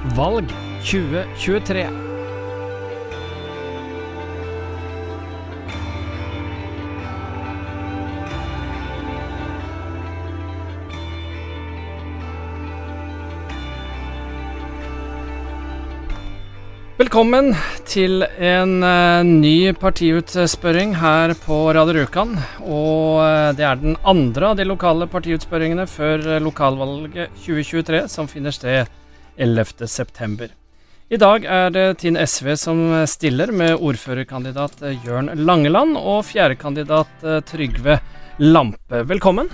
Valg 2023. Velkommen til en uh, ny partiutspørring her på Radio Rjukan. Og uh, det er den andre av de lokale partiutspørringene før uh, lokalvalget 2023, som finner sted 11.9. I dag er det Tinn SV som stiller, med ordførerkandidat eh, Jørn Langeland og fjerdekandidat eh, Trygve Lampe. Velkommen.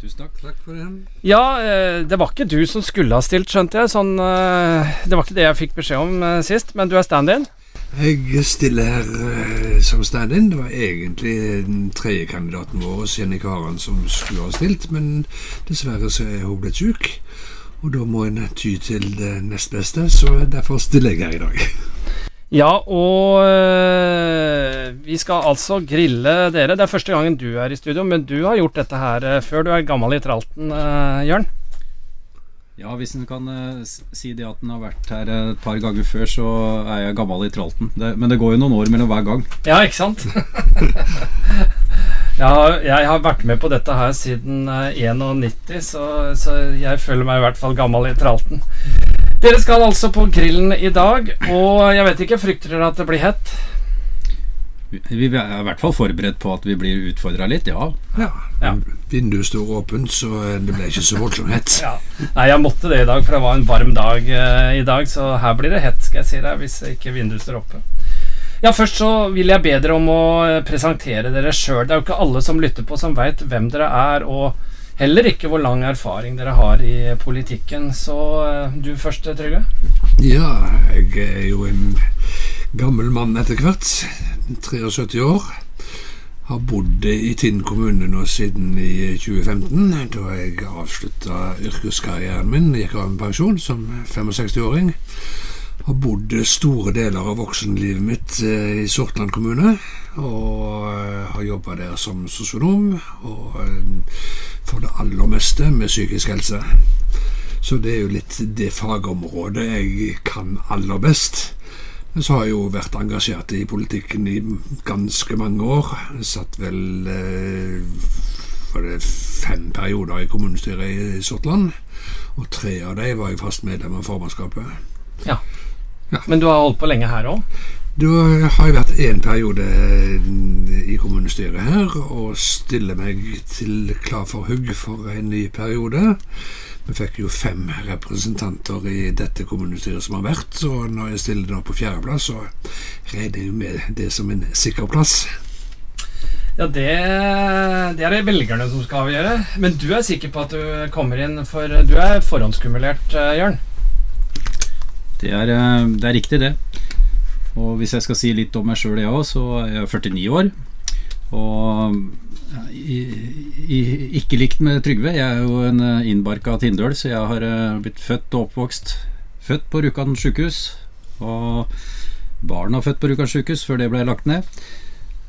Tusen takk. Takk for det. Ja, eh, det var ikke du som skulle ha stilt, skjønte jeg. Sånn, det var ikke det jeg fikk beskjed om sist, men du er stand-in. Jeg stiller her som stand-in. Det var egentlig den tredje kandidaten vår, Jenny Karen, som skulle ha stilt, men dessverre så er hun blitt syk. Og da må en ty til det nest beste, så derfor stiller jeg her i dag. Ja, og øh, vi skal altså grille dere. Det er første gangen du er i studio, men du har gjort dette her øh, før. Du er gammel i tralten, øh, Jørn. Ja, hvis en kan eh, si det at en har vært her eh, et par ganger før, så er jeg gammel i tralten. Det, men det går jo noen år mellom hver gang. Ja, ikke sant? ja, jeg har vært med på dette her siden øh, 91, så, så jeg føler meg i hvert fall gammel i tralten. Dere skal altså på grillen i dag, og jeg vet ikke, frykter dere at det blir hett? Vi er i hvert fall forberedt på at vi blir utfordra litt, ja. Ja. Ja. Vinduet står åpent, så det ble ikke så voldsomt hett. Ja. Nei, jeg måtte det i dag, for det var en varm dag eh, i dag, så her blir det hett, skal jeg si deg, hvis ikke vinduet står oppe. Ja, Først så vil jeg be dere om å eh, presentere dere sjøl. Det er jo ikke alle som lytter på, som veit hvem dere er, og heller ikke hvor lang erfaring dere har i politikken. Så eh, du først, Trygve. Ja, jeg er jo en gammel mann etter hvert. 73 år. Har bodd i Tinn kommune nå siden i 2015, da jeg avslutta yrkeskarrieren min. Gikk av med pensjon som 65-åring. Har bodd store deler av voksenlivet mitt eh, i Sortland kommune. Og eh, har jobba der som sosionom, og eh, for det aller meste med psykisk helse. Så det er jo litt det fagområdet jeg kan aller best. Men så har jeg jo vært engasjert i politikken i ganske mange år. Jeg satt vel var det fem perioder i kommunestyret i Sortland. Og tre av dem var jeg fast medlem av formannskapet. Men du har holdt på lenge her òg? Da har jeg vært en periode i kommunestyret her og stiller meg til klar for hugg for en ny periode. Vi fikk jo fem representanter i dette kommunestyret som har vært, så når jeg stiller nå på fjerdeplass, så regner jeg med det som en sikker plass. Ja, det, det er det velgerne som skal avgjøre. Men du er sikker på at du kommer inn, for du er forhåndskumulert, eh, Jørn? Det er, eh, det er riktig, det. Og hvis jeg skal si litt om meg sjøl, jeg òg, så er jeg 49 år. Og eh, i, i, ikke likt med Trygve. Jeg er jo en eh, innbarka tindøl, så jeg har blitt født og oppvokst Født på Rjukan sjukehus. Og barna født på Rjukan sjukehus før det ble lagt ned.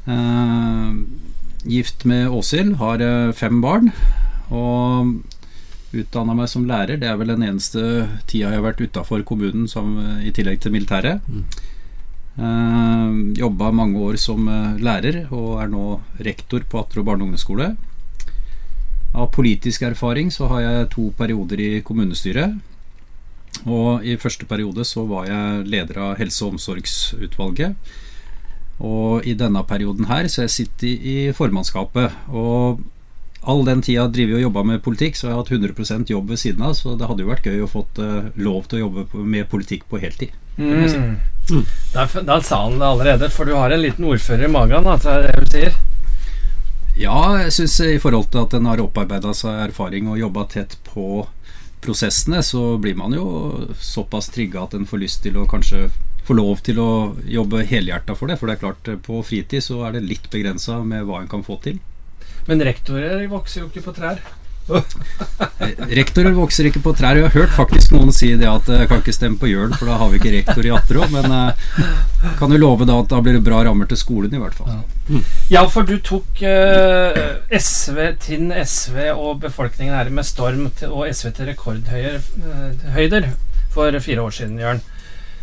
Uh, gift med Åshild, har fem barn. Og utdanna meg som lærer. Det er vel den eneste tida jeg har vært utafor kommunen som, eh, i tillegg til militæret. Eh, Jobba mange år som eh, lærer, og er nå rektor på Atro barne- og ungdomsskole. Av politisk erfaring så har jeg to perioder i kommunestyret. Og i første periode så var jeg leder av helse- og omsorgsutvalget. Og i denne perioden her så har jeg sittet i formannskapet. Og all den tida driver har og jobba med politikk, så har jeg hatt 100 jobb ved siden av. Så det hadde jo vært gøy å fått uh, lov til å jobbe med politikk på heltid. Mm. si. Mm. Der, der sa han det allerede, for du har en liten ordfører i magen, da, er det du sier. Ja, jeg syns i forhold til at en har opparbeida seg erfaring og jobba tett på prosessene, så blir man jo såpass trigga at en får lyst til å kanskje få lov til å jobbe helhjerta for det. For det er klart, på fritid så er det litt begrensa med hva en kan få til. Men rektorer vokser jo ikke på trær. Eh, Rektorer vokser ikke på trær. Jeg har hørt faktisk noen si det at jeg kan ikke stemme på Jørn, for da har vi ikke rektor i Atterå. Men eh, kan jo love da at da blir det bra rammer til skolen, i hvert fall. Ja, for du tok eh, SV, Tinn SV og befolkningen her med storm til, og SV til rekordhøyder. for fire år siden, Jørn.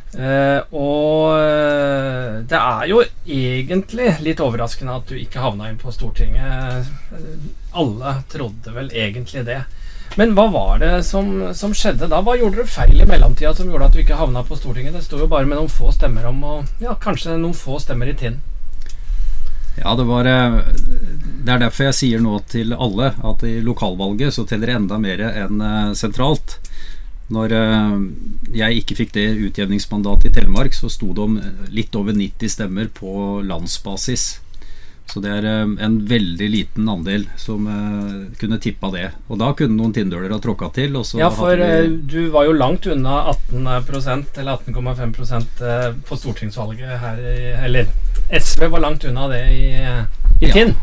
Uh, og uh, det er jo egentlig litt overraskende at du ikke havna inn på Stortinget. Alle trodde vel egentlig det. Men hva var det som, som skjedde da? Hva gjorde du feil i mellomtida som gjorde at du ikke havna på Stortinget? Det sto jo bare med noen få stemmer om, og ja, kanskje noen få stemmer i Tinn. Ja, det var eh, Det er derfor jeg sier nå til alle at i lokalvalget så teller det enda mer enn eh, sentralt. Når eh, jeg ikke fikk det utjevningsmandatet i Telemark, så sto det om litt over 90 stemmer på landsbasis. Så det er en veldig liten andel som kunne tippa det. Og da kunne noen Tindøler ha tråkka til. ja, for vi... du var jo langt unna 18% eller 18,5% på stortingsvalget her, i eller SV var langt unna det i, i Tinn.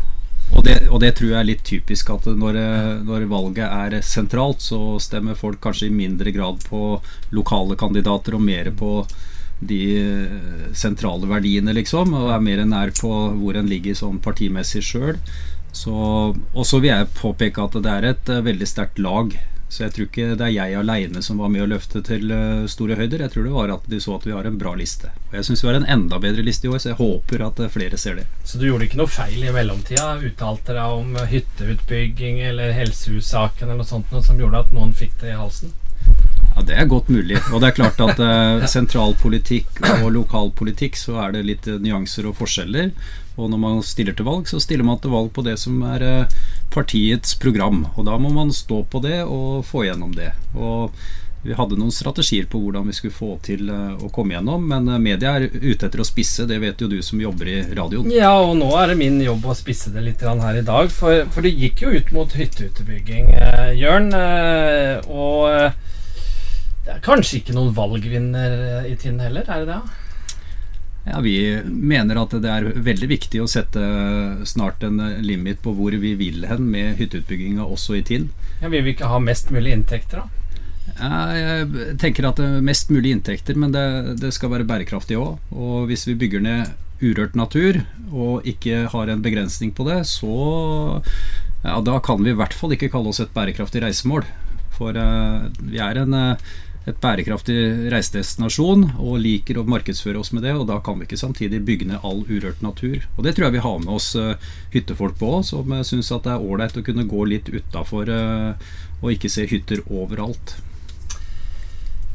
Og det, og det, tror jeg er litt typisk at når, når, valget er sentralt, så stemmer folk kanskje i mindre grad på lokale kandidater og mer på de eh, sentrale verdiene, liksom. Og er mer nær på hvor en ligger sånn partimessig sjøl. Og så vil jeg påpeke at det er et eh, veldig sterkt lag så jeg tror ikke det er jeg aleine som var med å løfte til eh, store høyder. Jeg tror det var at de så at vi har en bra liste. Og jeg syns vi har en enda bedre liste i år, så jeg håper at eh, flere ser det. Så du gjorde ikke noe feil i mellomtida? Uttalte deg om hytteutbygging eller helsehussaken eller noe sånt noe som gjorde at noen fikk det i halsen? Ja, Det er godt mulig. Og det er klart at eh, sentralpolitikk og lokalpolitikk så er det litt nyanser og forskjeller. Og når man stiller til valg, så stiller man til valg på det som er eh, partiets program. Og da må man stå på det og få gjennom det. Og vi hadde noen strategier på hvordan vi skulle få til eh, å komme gjennom, men eh, media er ute etter å spisse. Det vet jo du som jobber i radioen. Ja, og nå er det min jobb å spisse det litt her i dag. For, for det gikk jo ut mot hytteutbygging, eh, Jørn. Eh, og eh, det er kanskje ikke noen valgvinner i Tinn heller, er det det? Ja, Vi mener at det er veldig viktig å sette snart en limit på hvor vi vil hen med hytteutbygginga også i Tinn. Ja, Vil vi ikke ha mest mulig inntekter, da? Jeg tenker at det er mest mulig inntekter, men det, det skal være bærekraftig òg. Og hvis vi bygger ned urørt natur og ikke har en begrensning på det, så ja, da kan vi i hvert fall ikke kalle oss et bærekraftig reisemål. For uh, vi er en uh, et bærekraftig reisedestinasjon og liker å markedsføre oss med det. Og da kan vi ikke samtidig bygge ned all urørt natur. Og det tror jeg vi har med oss uh, hyttefolk på, som uh, syns at det er ålreit å kunne gå litt utafor uh, og ikke se hytter overalt.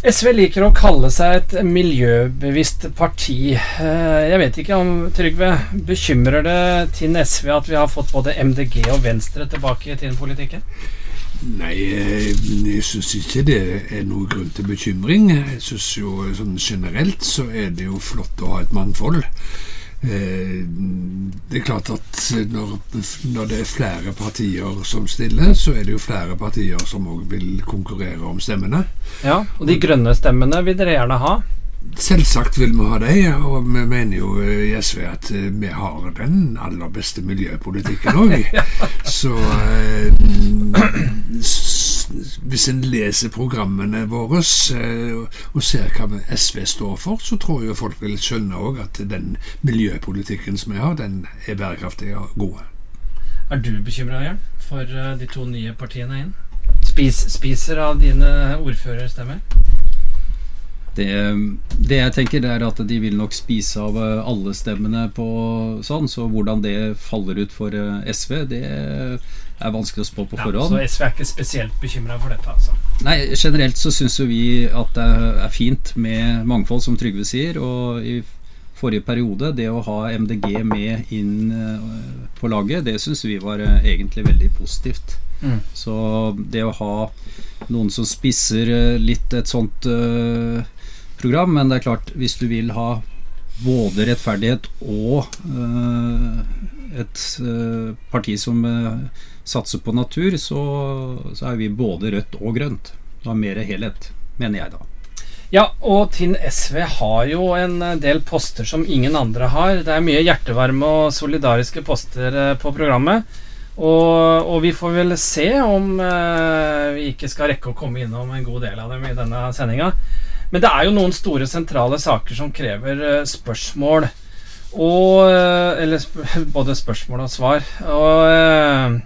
SV liker å kalle seg et miljøbevisst parti. Jeg vet ikke om Trygve, bekymrer det Tinn SV at vi har fått både MDG og Venstre tilbake i Tinn-politikken? Nei, eh, jeg syns ikke det er noe grunn til bekymring. Jeg syns jo sånn generelt så er det jo flott å ha et mangfold. Eh, det er klart at når, når, det er flere partier som stiller, så er det jo flere partier som òg vil konkurrere om stemmene. Ja, Og de grønne stemmene vil dere gjerne ha? Selvsagt vil vi ha det, og vi mener jo i SV at eh, vi har den aller beste miljøpolitikken òg. Så eh, hvis en leser programmene våre eh, og ser hva SV står for, så tror jeg folk vil skjønne òg at den miljøpolitikken som vi har, den er bærekraftig og god. Er du bekymra, Jørn, for de to nye partiene inn? Spis, spiser av dine ordførerstemmer? Det, det, jeg tenker er at de vil nok spise av eh, alle stemmene på sånn, så hvordan det faller ut for eh, SV, det er vanskelig å spå på forhånd. Ja, så SV er ikke spesielt bekymra for dette, altså? Nei, generelt så syns jo vi at det er fint med mangfold, som Trygve sier. Og i forrige periode, det å ha MDG med inn eh, på laget, det syns vi var egentlig veldig positivt. Mm. Så det å ha noen som spisser litt et sånt uh, program, men det er klart, hvis du vil ha både rettferdighet og uh, et uh, parti som uh, satser på natur, så, så, er vi både rødt og grønt. Da mer helhet, mener jeg da. Ja, og Tinn SV har jo en del poster som ingen andre har. Det er mye hjertevarme og solidariske poster på programmet. Og, og vi får vel se om vi ikke skal rekke å komme innom en god del av dem i denne sendinga. Men det er jo noen store sentrale saker som krever uh, spørsmål. Og uh, Eller både spørsmål og svar. Og uh,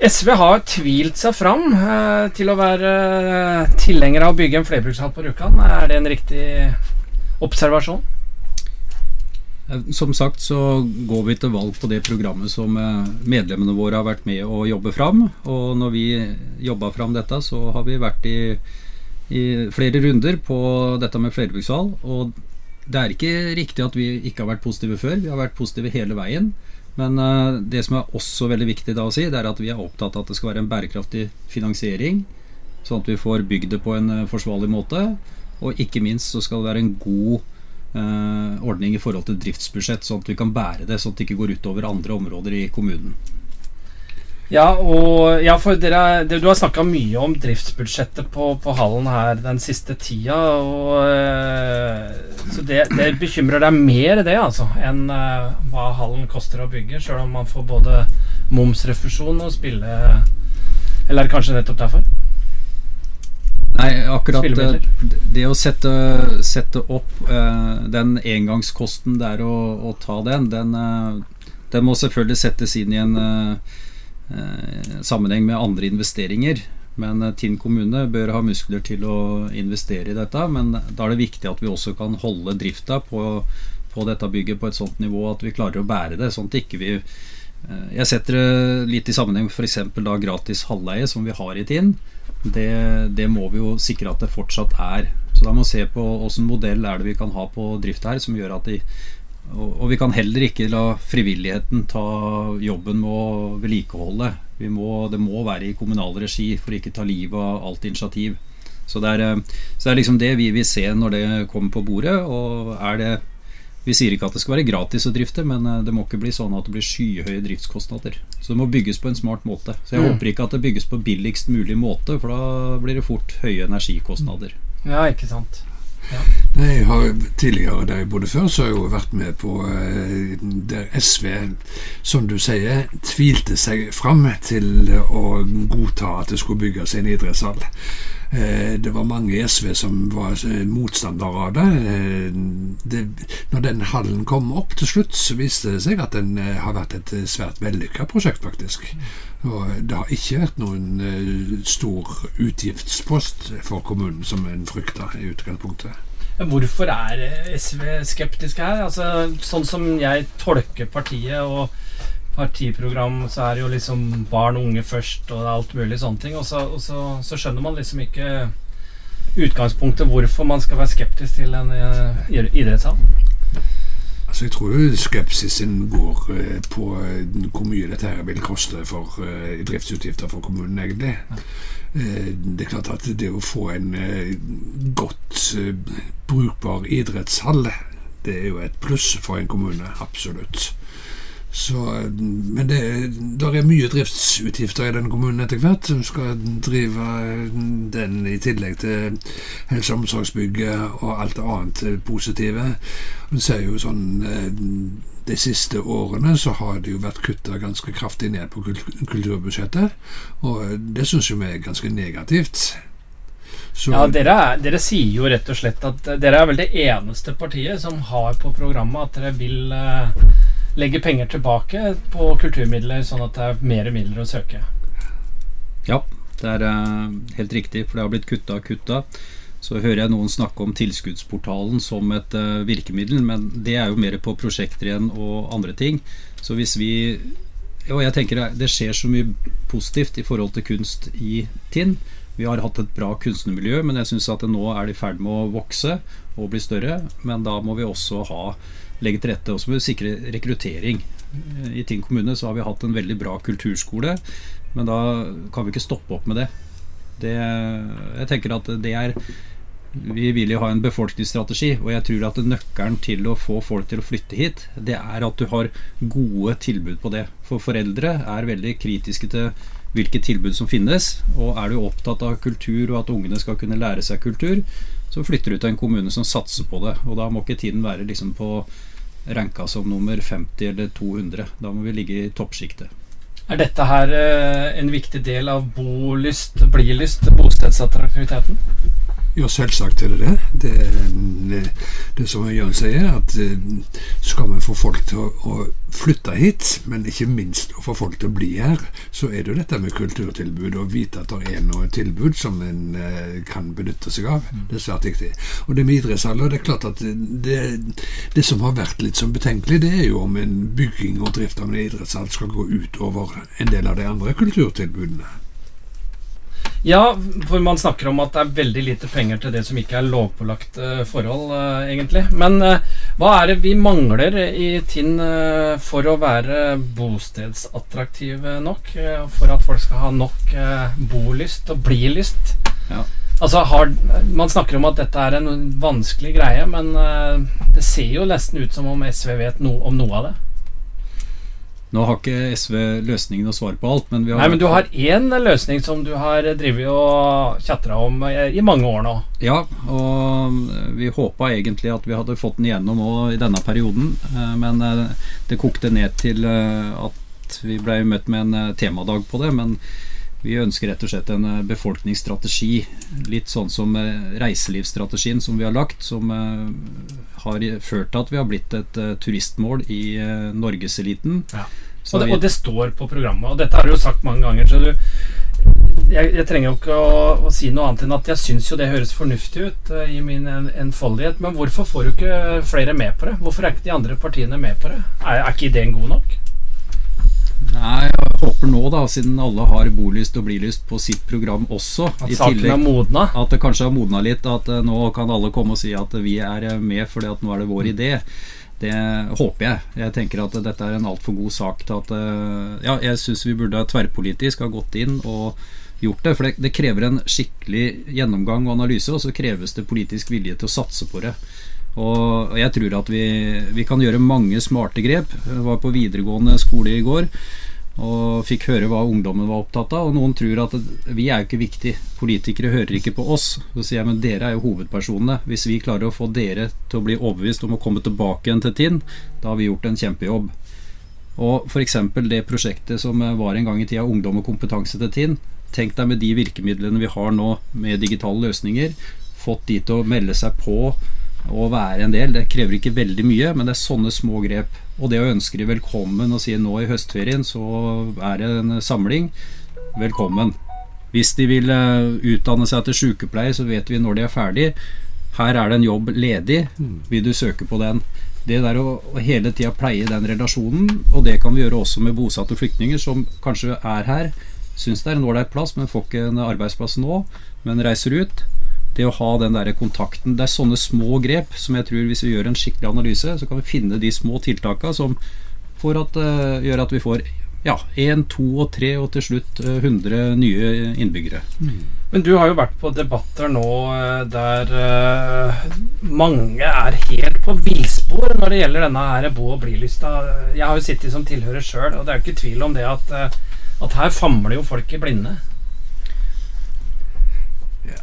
SV har tvilt seg fram eh, til å være eh, tilhenger av å bygge en flerbrukshall på Rjukan. Er det en riktig observasjon? Eh, som sagt så går vi til valg på det programmet som eh, medlemmene våre har vært med å jobbe fram. Og når vi jobba fram dette, så har vi vært i, i flere runder på dette med flerbrukshall. Og det er ikke riktig at vi ikke har vært positive før. Vi har vært positive hele veien. Men uh, det som er også veldig viktig da å si, det er at vi er opptatt av at det skal være en bærekraftig finansiering. Sånn at vi får bygd det på en uh, forsvarlig måte. Og ikke minst så skal det være en god uh, ordning i forhold til driftsbudsjett, sånn at vi kan bære det, sånn at det ikke går utover andre områder i kommunen. Ja, og ja, for dere, Du har snakka mye om driftsbudsjettet på, på, hallen her den siste tida. Og, eh, så det, det, bekymrer deg mer, det, altså, enn uh, hva hallen koster å bygge? Sjøl om man får både momsrefusjon og spille Eller er det kanskje nettopp derfor? Nei, akkurat det, det å sette, sette opp uh, den engangskosten det er å, å ta den, den, uh, den, må selvfølgelig settes inn i en uh, Eh, sammenheng med andre investeringer. Men eh, Tinn kommune bør ha muskler til å investere i dette. Men da er det viktig at vi også kan holde drifta på, på dette bygget på et sånt nivå at vi klarer å bære det. sånn at ikke vi eh, Jeg setter det litt i sammenheng med f.eks. gratis halvleie, som vi har i Tinn. Det, det, må vi jo sikre at det fortsatt er. Så da må vi se på hvilken modell er det vi kan ha på drift her, som gjør at de og, vi kan heller ikke la frivilligheten ta jobben med å vedlikeholde. Må, det må være i kommunal regi for å ikke ta livet av alt initiativ. Så det, er, eh, så det er liksom det vi vil se når det kommer på bordet. Og er det Vi sier ikke at det skal være gratis å drifte, men eh, det må ikke bli sånn at det blir skyhøye driftskostnader. Så det må bygges på en smart måte. Så jeg mm. håper ikke at det bygges på billigst mulig måte, for da blir det fort høye energikostnader. Ja, ikke sant. Ja. Jeg har Tidligere der jeg bodde før, så har jeg jo vært med på eh, der SV, som du sier, tvilte seg fram til å godta at det skulle bygges en idrettshall. Eh, det var mange i SV som var eh, motstandere av det. det. Når den hallen kom opp til slutt, så viste det seg at den har vært et svært vellykka prosjekt, faktisk. Og det har ikke vært noen stor utgiftspost for kommunen, som en frykta i utgangspunktet. Hvorfor er SV skeptiske her? Altså, sånn som jeg tolker partiet og partiprogram, så er det jo liksom barn og unge først og alt mulig sånne ting. Og så, og så, så skjønner man liksom ikke utgangspunktet hvorfor man skal være skeptisk til en uh, idrettshall. Altså Jeg tror jo skepsisen går uh, på uh, hvor mye dette her vil koste for driftsutgifter for kommunen, egentlig. Eh, det er klart at det å få en eh, godt eh, brukbar idrettshall, det er jo et pluss for en kommune. Absolutt. Så, men det der er mye driftsutgifter i den kommunen etter hvert, som skal drive den i tillegg til helse- og omsorgsbygget og alt annet positive. Man ser jo sånn de siste årene så har det jo vært kutta ganske kraftig ned på kulturbudsjettet, og det syns vi er ganske negativt. Så ja, dere, er, dere, sier jo rett og slett at dere er vel det eneste partiet som har på programmet at dere vil uh, legge penger tilbake på kulturmidler, sånn at det er mer midler å søke. Ja, det er uh, helt riktig, for det har blitt kutta og kutta. Så hører jeg noen snakke om tilskuddsportalen som et uh, virkemiddel, men det er jo mer på prosjekter igjen og andre ting. Så hvis vi Og jeg tenker det skjer så mye positivt i forhold til kunst i Tinn. Vi har hatt et bra kunstnermiljø, men jeg syns at nå er det i ferd med å vokse og bli større. Men da må vi også ha, legge til rette også for å sikre rekruttering. I Tinn kommune så har vi hatt en veldig bra kulturskole, men da kan vi ikke stoppe opp med det. det jeg tenker at det er vi vil jo ha en befolkningsstrategi, og jeg tror at nøkkelen til å få folk til å flytte hit, det er at du har gode tilbud på det. For foreldre er veldig kritiske til hvilke tilbud som finnes. Og er du opptatt av kultur og at ungene skal kunne lære seg kultur, så flytter du til en kommune som satser på det. Og da må ikke tiden være liksom på ranka som nummer 50 eller 200. Da må vi ligge i toppsjiktet. Er dette her eh, en viktig del av bolyst, blilyst, bostedsattraktiviteten? Ja, selvsagt er det det. Det, er, det som Jørn sier, at eh, skal vi få folk til å, å, flytte hit, men ikke minst å få folk til å bli her, så er det jo dette med kulturtilbud og vite at det er noe tilbud som en eh, kan benytte seg av. Mm. Det er svært viktig. Og det med idrettshaller, det er klart at det, det som har vært litt som betenkelig, det er jo om en bygging og drift av en idrettshall skal gå ut over en del av de andre kulturtilbudene. Ja, for man snakker om at det er veldig lite penger til det som ikke er lovpålagt uh, forhold, uh, egentlig. Men uh, hva er det vi mangler i Tinn for å være bostedsattraktive nok? for at folk skal ha nok bolyst og bli-lyst? Ja. Altså, har, man snakker om at dette er en vanskelig greie, men det ser jo nesten ut som om SV vet no om noe av det. Nå har ikke SV løsningen å svare på alt, men vi har Nei, men du har én løsning som du har drevet og tjatra om i mange år nå. Ja, og vi håpa egentlig at vi hadde fått den igjennom òg i denne perioden, eh, men eh, det kokte ned til eh, at vi ble møtt med en temadag på det. Men vi ønsker rett og slett en befolkningsstrategi, litt sånn som reiselivsstrategien som vi har lagt, som har ført til at vi har blitt et turistmål i norgeseliten. Ja. Og, og, det står på programmet, og dette har du jo sagt mange ganger. så du jeg, jeg, trenger jo ikke å, å, si noe annet enn at jeg syns jo det høres fornuftig ut uh, i min enfoldighet. Men hvorfor får du ikke flere med på det? Hvorfor er ikke de andre partiene med på det? Er, er ikke ideen god nok? Nei, jeg håper nå, da, siden alle har bolyst og blilyst på sitt program også At saken har modna? At det kanskje har modna litt. At uh, nå kan alle komme og si at vi er eh, med fordi at nå er det vår idé. Det håper jeg. Jeg tenker at dette er en altfor god sak til at uh, Ja, jeg syns vi burde tverrpolitisk ha gått inn og gjort det. For det, det krever en skikkelig gjennomgang og analyse, og så kreves det politisk vilje til å satse på det. Og jeg tror at vi, vi, kan gjøre mange smarte grep. Jeg var på videregående skole i går og fikk høre hva ungdommen var opptatt av. Og noen tror at vi er jo ikke viktig, Politikere hører ikke på oss. Så sier jeg men dere er jo hovedpersonene. Hvis vi klarer å få dere til å bli overbevist om å komme tilbake igjen til Tinn, da har vi gjort en kjempejobb. Og f.eks. det prosjektet som var en gang i tida Ungdom og kompetanse til Tinn. Tenk deg med de virkemidlene vi har nå med digitale løsninger, fått de til å melde seg på å være en del. Det krever ikke veldig mye, men det er sånne små grep. Og det å ønske de velkommen og si nå i høstferien så er det en samling, velkommen. Hvis de vil eh, utdanne seg til sykepleier, så vet vi når de er ferdig. Her er det en jobb ledig, vil du søke på den? Det der å, å hele tida pleie den relasjonen, og det kan vi gjøre også med bosatte flyktninger som kanskje er her, syns det er en ålreit plass, men får ikke en arbeidsplass nå, men reiser ut det å ha den der kontakten. Det er sånne små grep som jeg tror hvis vi gjør en skikkelig analyse, så kan vi finne de små tiltakene som at, uh, gjør at vi får ja, én, to og tre og til slutt uh, eh, 100 nye innbyggere. Mm. Men du har jo vært på debatter nå uh, der mange er helt på villspor når det gjelder denne her bo- og bli-lista. Jeg har jo sittet som tilhører sjøl, og det er jo ikke tvil om det at, at her famler jo folk i blinde.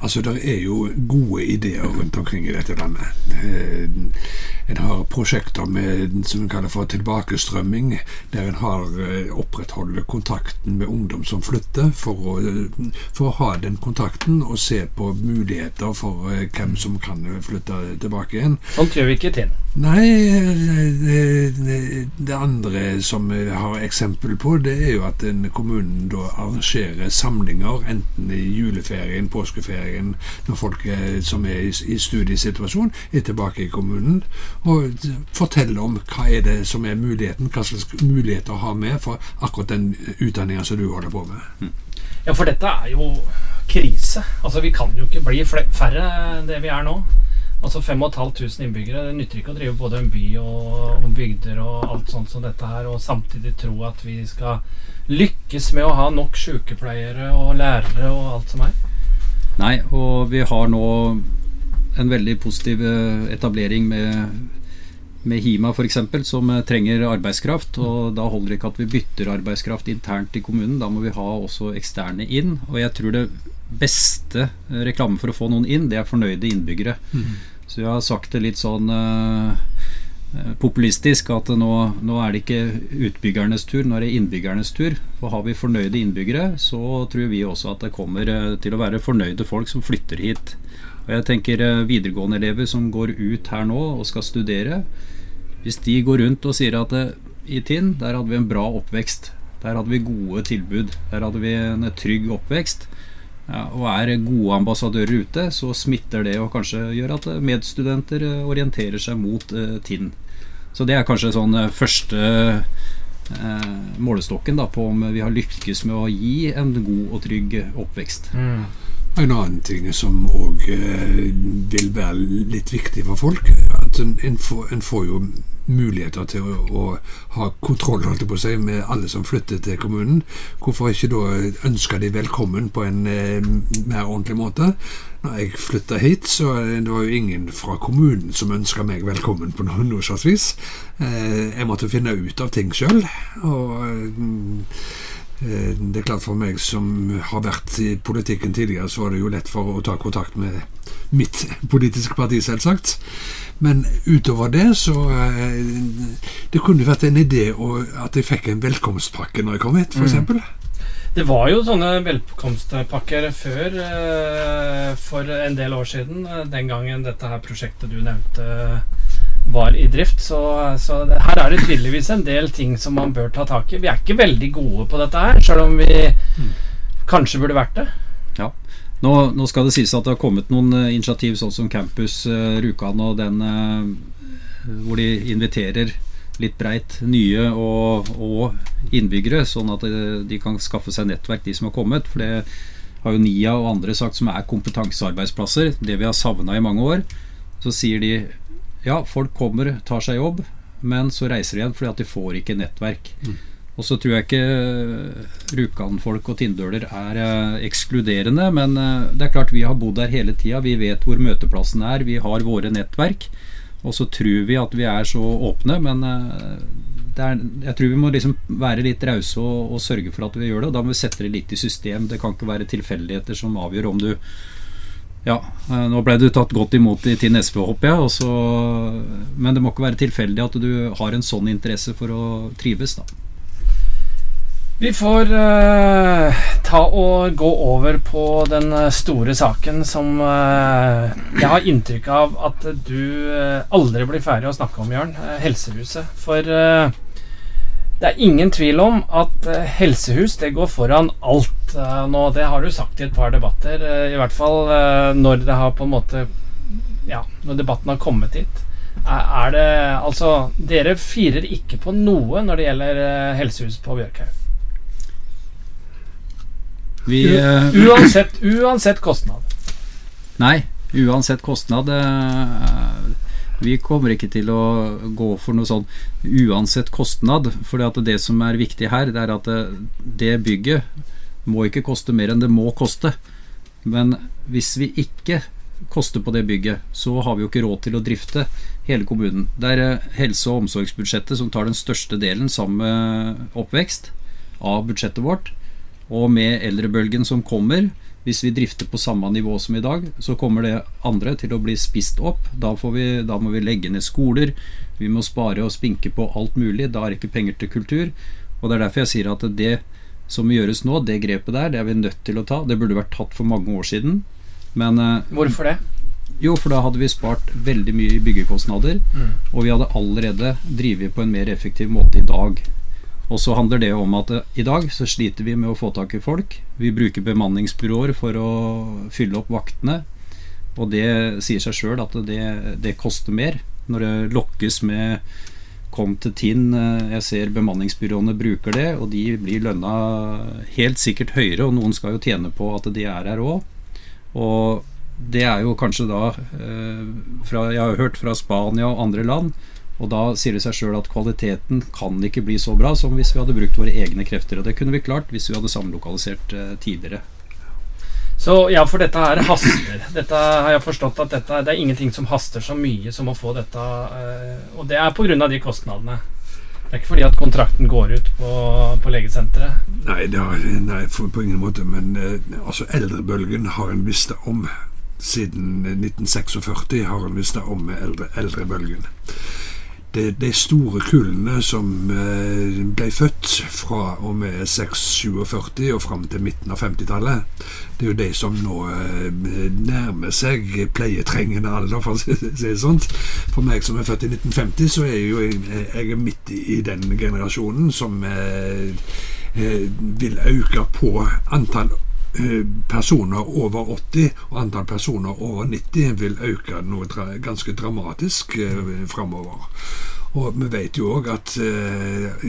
Altså, Det er jo gode ideer rundt omkring i dette landet. Eh, en har prosjekter med som en kaller for tilbakestrømming, der en har opprettholder kontakten med ungdom som flytter, for å, for å, ha den kontakten og se på muligheter for eh, hvem som kan flytte tilbake igjen. Sånt gjør vi ikke til. Nei, det, andre som vi har eksempel på, det er jo at en kommune da arrangerer samlinger enten i juleferien, påskeferien, når folk som er i, studiesituasjon, er tilbake i kommunen og fortelle om hva er det som er muligheten, hva slags muligheter å ha med for akkurat den utdanninga som du holder på med. Mm. Ja, for dette er jo krise. Altså, Vi kan jo ikke bli færre enn det vi er nå. Altså 5500 innbyggere. Det nytter ikke å drive både en by og, og, bygder og alt sånt som dette her, og samtidig tro at vi skal lykkes med å ha nok sykepleiere og lærere og alt som er. Nei, og vi har nå en veldig positiv eh, etablering med med Hima f.eks., som eh, trenger arbeidskraft. og Da holder det ikke at vi bytter arbeidskraft internt i kommunen. Da må vi ha også eksterne inn. Og jeg tror det beste eh, reklame for å få noen inn, det er fornøyde innbyggere. Mm. Så jeg har sagt det litt sånn populistisk at nå, nå, er det ikke utbyggernes tur, nå er det innbyggernes tur. For har vi fornøyde innbyggere, så tror vi også at det kommer til å være fornøyde folk som flytter hit. Og jeg tenker eh, videregående elever som går ut her nå og skal studere, hvis de går rundt og sier at eh, i Tinn, der hadde vi en bra oppvekst, der hadde vi gode tilbud, der hadde vi en trygg oppvekst, ja, og er gode ambassadører ute, så smitter det og kanskje gjør at medstudenter orienterer seg mot eh, Tinn. Så det er kanskje sånn første eh, målestokken da, på om vi har lykkes med å gi en god og trygg oppvekst. Mm. En annen ting som òg eh, vil være litt viktig for folk, at en, en, får, en får, jo muligheter til å, å ha kontroll holdt på seg, med alle som flytter til kommunen. Hvorfor ikke da ønske de velkommen på en eh, mer ordentlig måte? Når jeg flytta hit, så det var jo ingen fra kommunen som ønska meg velkommen på noe, noe slags vis. Eh, jeg måtte finne ut av ting sjøl. Og eh, det er klart For meg som har vært i politikken tidligere, så var det jo lett for å ta kontakt med mitt politiske parti, selvsagt. Men utover det, så eh, Det kunne vært en idé at jeg fikk en velkomstpakke når jeg kom hit, f.eks. Mm. Det var jo sånne velkomstpakker før, eh, for en del år siden. Den gangen dette her prosjektet du nevnte var i drift. Så, så her er det tydeligvis en del ting som man bør ta tak i. Vi er ikke veldig gode på dette her, selv om vi mm. kanskje burde vært det. Ja. Nå, nå, skal det sies at det har kommet noen uh, initiativ sånn som Campus uh, Rjukan og den uh, hvor de inviterer litt breit nye og, og innbyggere, sånn at de kan skaffe seg nettverk, de som har kommet. For det har jo NIA og andre sagt som er kompetansearbeidsplasser, det vi har savna i mange år. Så sier de ja, folk kommer, tar seg jobb, men så reiser de igjen fordi at de får ikke nettverk. Mm. Og så tror jeg ikke eh, Rjukan-folk og Tindøler er eh, ekskluderende, men eh, det er klart vi har bodd der hele tida. Vi vet hvor møteplassen er, vi har våre nettverk. Og så tror vi at vi er så åpne, men er, jeg tror vi må liksom være litt rause og, og, sørge for at vi gjør det. Og da må vi sette det litt i system. Det kan ikke være tilfeldigheter som avgjør om du ja, eh, nå ble du tatt godt imot i Tinn SV, håper jeg. Også, men det må ikke være tilfeldig at du har en sånn interesse for å trives, da. Vi får uh, ta og gå over på den eh, store saken som uh, jeg har inntrykk av at du uh, aldri blir ferdig å snakke om, Jørn. Helsehuset. For det er ingen tvil om at uh, helsehus det går foran alt uh, nå. Det har du sagt i et par debatter. Uh, I hvert fall når det har på en måte Ja, når debatten har kommet hit. Er, det Altså, dere firer ikke på noe når det gjelder helsehus på Bjørkhaug. Vi, uansett, uansett kostnad. Nei, uansett kostnad. Vi kommer ikke til å gå for noe sånn uansett kostnad. For det som er viktig her, det er at det bygget må ikke koste mer enn det må koste. Men hvis vi ikke koster på det bygget, så har vi jo ikke råd til å drifte hele kommunen. Det er eh, helse- og omsorgsbudsjettet som tar den største delen sammen med oppvekst av budsjettet vårt. Og med eldrebølgen som kommer, hvis vi drifter på samme nivå som i dag, så kommer det andre til å bli spist opp. Da, vi, da, må vi legge ned skoler. Vi må spare og spinke på alt mulig. Da er det ikke penger til kultur. Og Det er derfor jeg sier at det som gjøres nå, det grepet der, det er vi nødt til å ta. Det burde vært tatt for mange år siden. Men eh, Hvorfor det? Jo, for da hadde vi spart veldig mye i byggekostnader. Mm. Og vi hadde allerede drevet på en mer effektiv måte i dag. Og så handler det om at eh, i dag så sliter vi med å få tak i folk. Vi bruker bemanningsbyråer for å fylle opp vaktene. Og det sier seg sjøl at det, det, koster mer. Når det lokkes med kom til Tinn, eh, jeg ser bemanningsbyråene bruker det, og de blir lønna helt sikkert høyere, og noen skal jo tjene på at de er her òg. Og det er jo kanskje da eh, fra, Jeg har hørt fra Spania og andre land og da sier det seg sjøl at kvaliteten kan ikke bli så bra som hvis vi hadde brukt våre egne krefter. Og det kunne vi klart hvis vi hadde samlokalisert eh, tidligere. Så ja, for dette her haster. Dette har jeg forstått at dette, det er ingenting som haster så mye som å få dette eh, Og det er pga. de kostnadene. Det er ikke fordi at kontrakten går ut på, på legesenteret? Nei, har, nei på ingen måte. Men eh, altså, eldrebølgen har en visst om. Siden 1946 har en visst om eldre, eldrebølgen. De store kullene som eh, ble født fra og med 647 og fram til midten av 50-tallet, det er jo de som nå eh, nærmer seg pleietrengende alder, for å si det sånn. For meg som er født i 1950, så er jeg jo jeg er midt i den generasjonen som eh, vil øke på antall personer over 80 og antall personer over 90 vil øke noe ganske dramatisk eh, framover. Og vi vet jo òg at eh,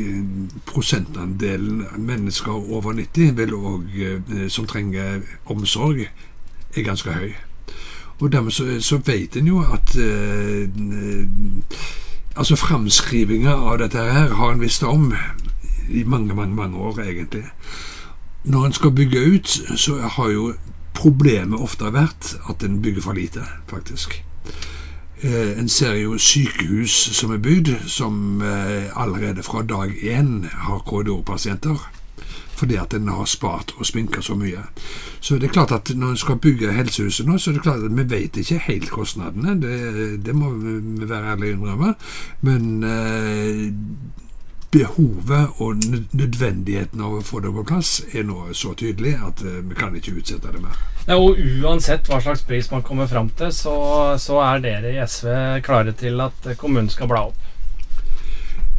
prosentandelen mennesker over 90 vil også, eh, som trenger omsorg, er ganske høy. Og dermed så, så vet en jo at eh, Altså framskrivinga av dette her har en visst om i mange, mange, mange år, egentlig. Når en skal bygge ut, så har jo problemet ofte vært at en bygger for lite, faktisk. Eh, en ser jo sykehus som er bygd, som eh, allerede fra dag én har korridorpasienter. Fordi at en har spart og sminka så mye. Så det er klart at når en skal bygge helsehuset nå, så er det klart at vi vet ikke helt kostnadene. Det, det må vi være ærlige innrømme. Men eh, behovet og nødvendigheten av å få det på plass er nå så tydelig at eh, vi kan ikke utsette det mer. Ja, og uansett hva slags pris man kommer fram til, så, så er dere i SV klare til at kommunen skal bla opp.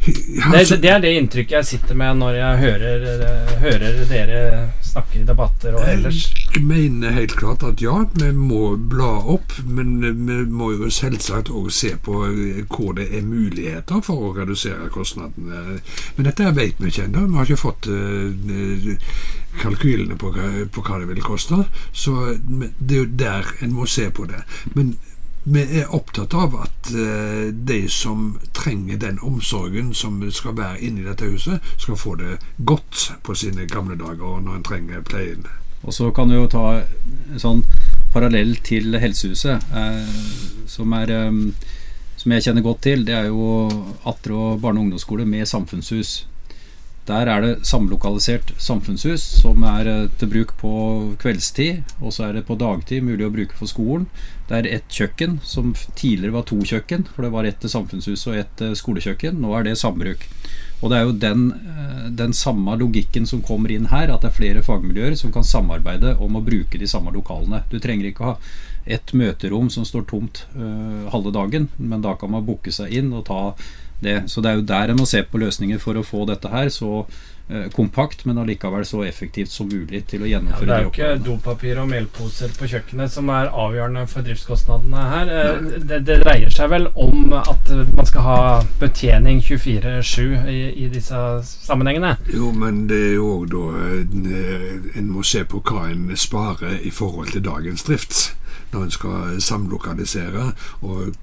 Det, det, er det inntrykket jeg sitter med når jeg hører, hører dere snakke i debatter og ellers. Mener helt klart at ja, vi må bla opp, men vi må jo selvsagt òg se på hvor det er muligheter for å redusere kostnadene. Men dette vet vi ikke ennå. Vi har ikke fått uh, kalkylene på, på, hva det vil koste. Så det er jo der en må se på det. Men vi er opptatt av at uh, de som trenger den omsorgen som skal være inni dette huset, skal få det godt på sine gamle dager når en trenger pleien. Og så kan du jo ta sånn parallell til helsehuset, eh, som, er, eh, som jeg kjenner godt til. Det er jo Atrå barne- og ungdomsskole med samfunnshus. Der er det samlokalisert samfunnshus som er til bruk på kveldstid, og så er det på dagtid mulig å bruke for skolen. Det er ett kjøkken, som tidligere var to kjøkken, for det var ett samfunnshus og ett eh, skolekjøkken. Nå er det sambruk. Og det er jo den, eh, den, samme logikken som kommer inn her, at det er flere fagmiljøer som kan samarbeide om å bruke de samme lokalene. Du trenger ikke ha ett møterom som står tomt uh, halve dagen, men da kan man booke seg inn og ta det. Så det er jo der en må se på løsninger for å få dette her så Eh, kompakt, men allikevel så effektivt som mulig til å gjennomføre ja, Det er jo ikke dopapir og melposer på kjøkkenet som er avgjørende for driftskostnadene her. Eh, det, det, dreier seg vel om at man skal ha betjening 24-7 i, i, disse sammenhengene? Jo, men det er jo òg da eh, En må se på hva en sparer i forhold til dagens drift når en skal samlokalisere og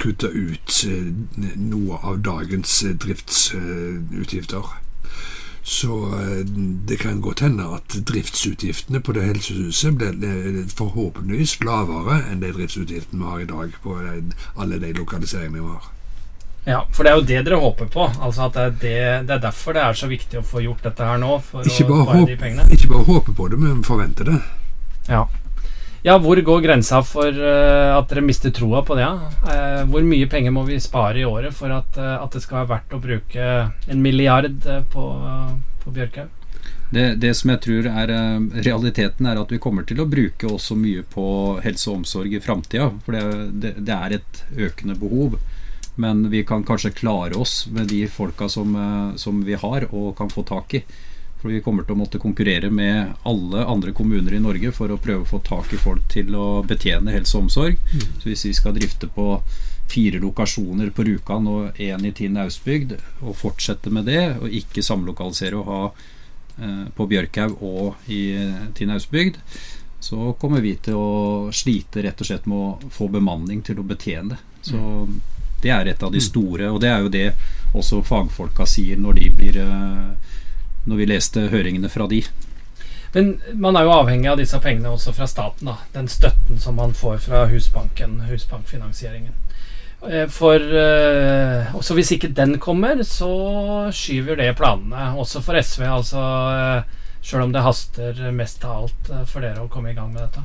kutte ut noe av dagens driftsutgifter. Så eh, det kan godt hende at driftsutgiftene på det helsehuset blir eh, forhåpentligvis lavere enn de driftsutgiftene vi har i dag på alle de lokaliseringene vi har. Ja, for det er jo det dere håper på. Altså at det er, det, det er derfor det er så viktig å få gjort dette her nå. For ikke å spare de pengene. Ikke bare håpe på det, men forvente det. Ja. Ja, hvor går grensa for uh, at dere mister troa på det? Uh, hvor mye penger må vi spare i året for at, uh, at det skal være verdt å bruke en milliard på, på Bjørkhaug? Det, det, som jeg tror er realiteten, er at vi kommer til å bruke også mye på helse og omsorg i framtida. For det, det, det, er et økende behov. Men vi kan kanskje klare oss med de folka som, som vi har og kan få tak i. For vi kommer til å måtte konkurrere med alle andre kommuner i Norge for å prøve å få tak i folk til å betjene helse og omsorg. Mm. Så hvis vi skal drifte på fire lokasjoner på Rjukan og én i Tinn Austbygd, og fortsette med det, og ikke samlokalisere og ha eh, på Bjørkhaug og i Tinn Austbygd, så kommer vi til å slite rett og slett med å få bemanning til å betjene. Så mm. det er et av de mm. store, og det er jo det også fagfolka sier når de blir eh, når vi leste høringene fra de. Men man er jo avhengig av disse pengene også fra staten. da, Den støtten som man får fra Husbanken, husbankfinansieringen. Eh, for også hvis ikke den kommer, så skyver det planene. Også for SV, altså. Uh, Sjøl om det haster mest av alt for dere å komme i gang med dette.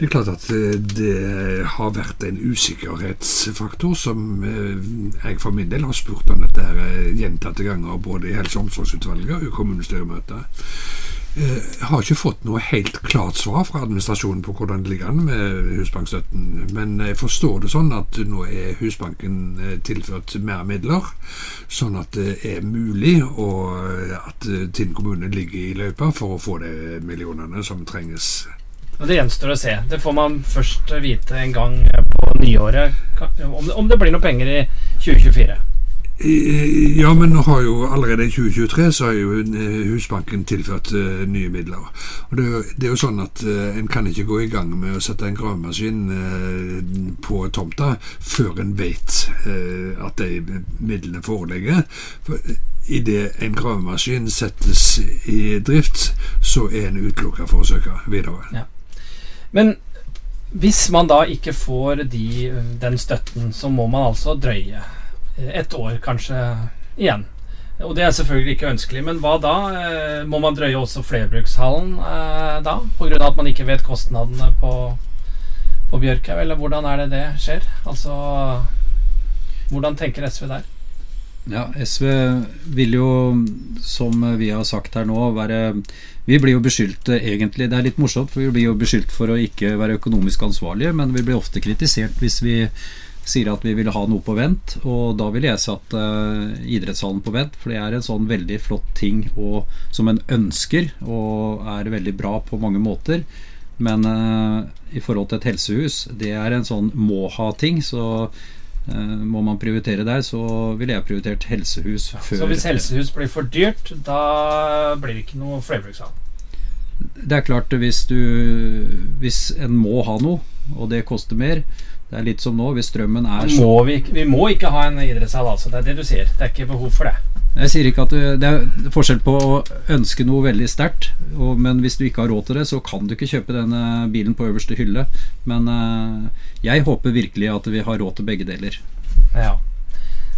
Det er klart at eh, det har vært en usikkerhetsfaktor som eh, jeg for min del har spurt om dette her eh, gjentatte ganger både i Helse- og omsorgsutvalget og i kommunestyremøtet. Jeg har ikke fått noe helt klart svar fra administrasjonen på hvordan det ligger an med Husbankstøtten. Men jeg forstår det sånn at nå er Husbanken tilført mer midler, sånn at det er mulig og at Tinn kommune ligger i løypa for å få de millionene som trenges. Det gjenstår å se. Det får man først vite en gang på nyåret om det blir noe penger i 2024. Ja, men nå har jo allerede i 2023 så har jo eh, Husbanken tilført uh, nye midler. Og det, det, er jo sånn at uh, en kan ikke gå i gang med å sette en gravemaskin uh, på tomta før en vet at de midlene foreligger. For Idet en gravemaskin settes i drift, så er en utelukka for å søke videre. Ja. Men hvis man da ikke får de, den støtten, så må man altså drøye et år kanskje igjen. Og det er selvfølgelig ikke ønskelig. Men hva da? Eh, må man drøye også flerbrukshallen eh, da? Pga. at man ikke vet kostnadene på, på Bjørkhaug? Eller hvordan er det det skjer? Altså Hvordan tenker SV der? Ja, SV vil jo, som vi har sagt her nå, være Vi blir jo beskyldt egentlig Det er litt morsomt, for vi blir jo beskyldt for å ikke være økonomisk ansvarlige, men vi blir ofte kritisert hvis vi sier at vi vil ha noe på vent. Og da ville jeg satt uh, idrettshallen på vent, for det er en sånn veldig flott ting og, som en ønsker, og er veldig bra på mange måter. Men uh, i forhold til et helsehus, det er en sånn må-ha-ting. Så må man prioritere der, så ville jeg prioritert helsehus før Så hvis helsehus blir for dyrt, da blir det ikke noe flerbrukshall? Det er klart, hvis du Hvis en må ha noe, og det koster mer, det er litt som nå, hvis strømmen er så må vi, vi, må ikke ha en idrettshall, altså. Det er det du sier. Det er ikke behov for det. Jeg sier ikke at du, Det er forskjell på å ønske noe veldig sterkt, men hvis du ikke har råd til det, så kan du ikke kjøpe denne bilen på øverste hylle. Men uh, jeg håper virkelig at vi har råd til begge deler. Ja.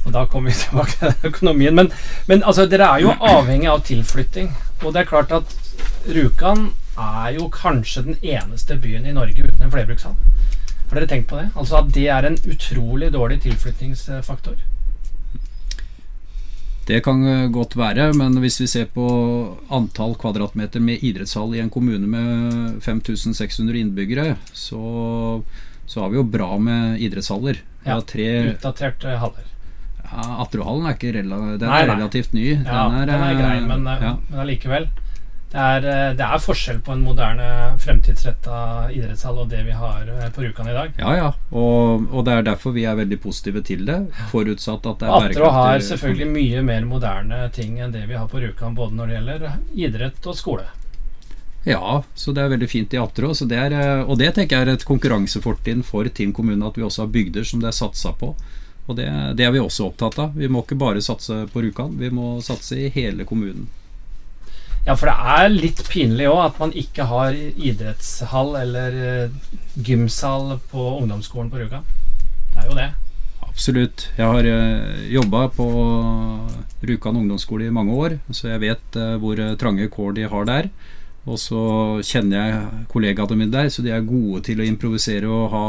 Og da kommer vi tilbake til økonomien. Men, men altså, dere er jo avhengig av tilflytting. Og det er klart at Rjukan er jo kanskje den eneste byen i Norge uten en flerbrukshall. Har dere tenkt på det? Altså at det er en utrolig dårlig tilflyttingsfaktor? Det kan godt være, men hvis vi ser på antall kvadratmeter med idrettshall i en kommune med 5600 innbyggere, så, så har vi jo bra med idrettshaller. Ja, tre, utdaterte haller. Ja, Atterudhallen er ikke rela den nei, er relativt ny. Ja, den er, den er grei, men, ja. men allikevel. Det er, eh, det er, forskjell på en moderne, fremtidsretta idrettshall og det vi har eh, på Rjukan i dag. Ja, ja. Og, og, det er derfor vi er veldig positive til det. Forutsatt at det er bærekraftig. Atro har selvfølgelig mye mer moderne ting enn det vi har på Rjukan, både når det gjelder idrett og skole. Ja, så det er veldig fint i er, eh, og det tenker jeg er et konkurransefortrinn for Tinn kommune, at vi også har bygder som det er satsa på. Og det, det er vi også opptatt av. Vi må ikke bare satse på Rjukan, vi må satse i hele kommunen. Ja, for det er litt pinlig òg at man ikke har idrettshall eller uh, gymsal på ungdomsskolen på Rjukan. Det er jo det. Absolutt. Jeg har eh, jobba på Rjukan ungdomsskole i mange år, så jeg vet uh, hvor trange kår de har der. Og så kjenner jeg kollegaene mine der, så de er gode til å improvisere og ha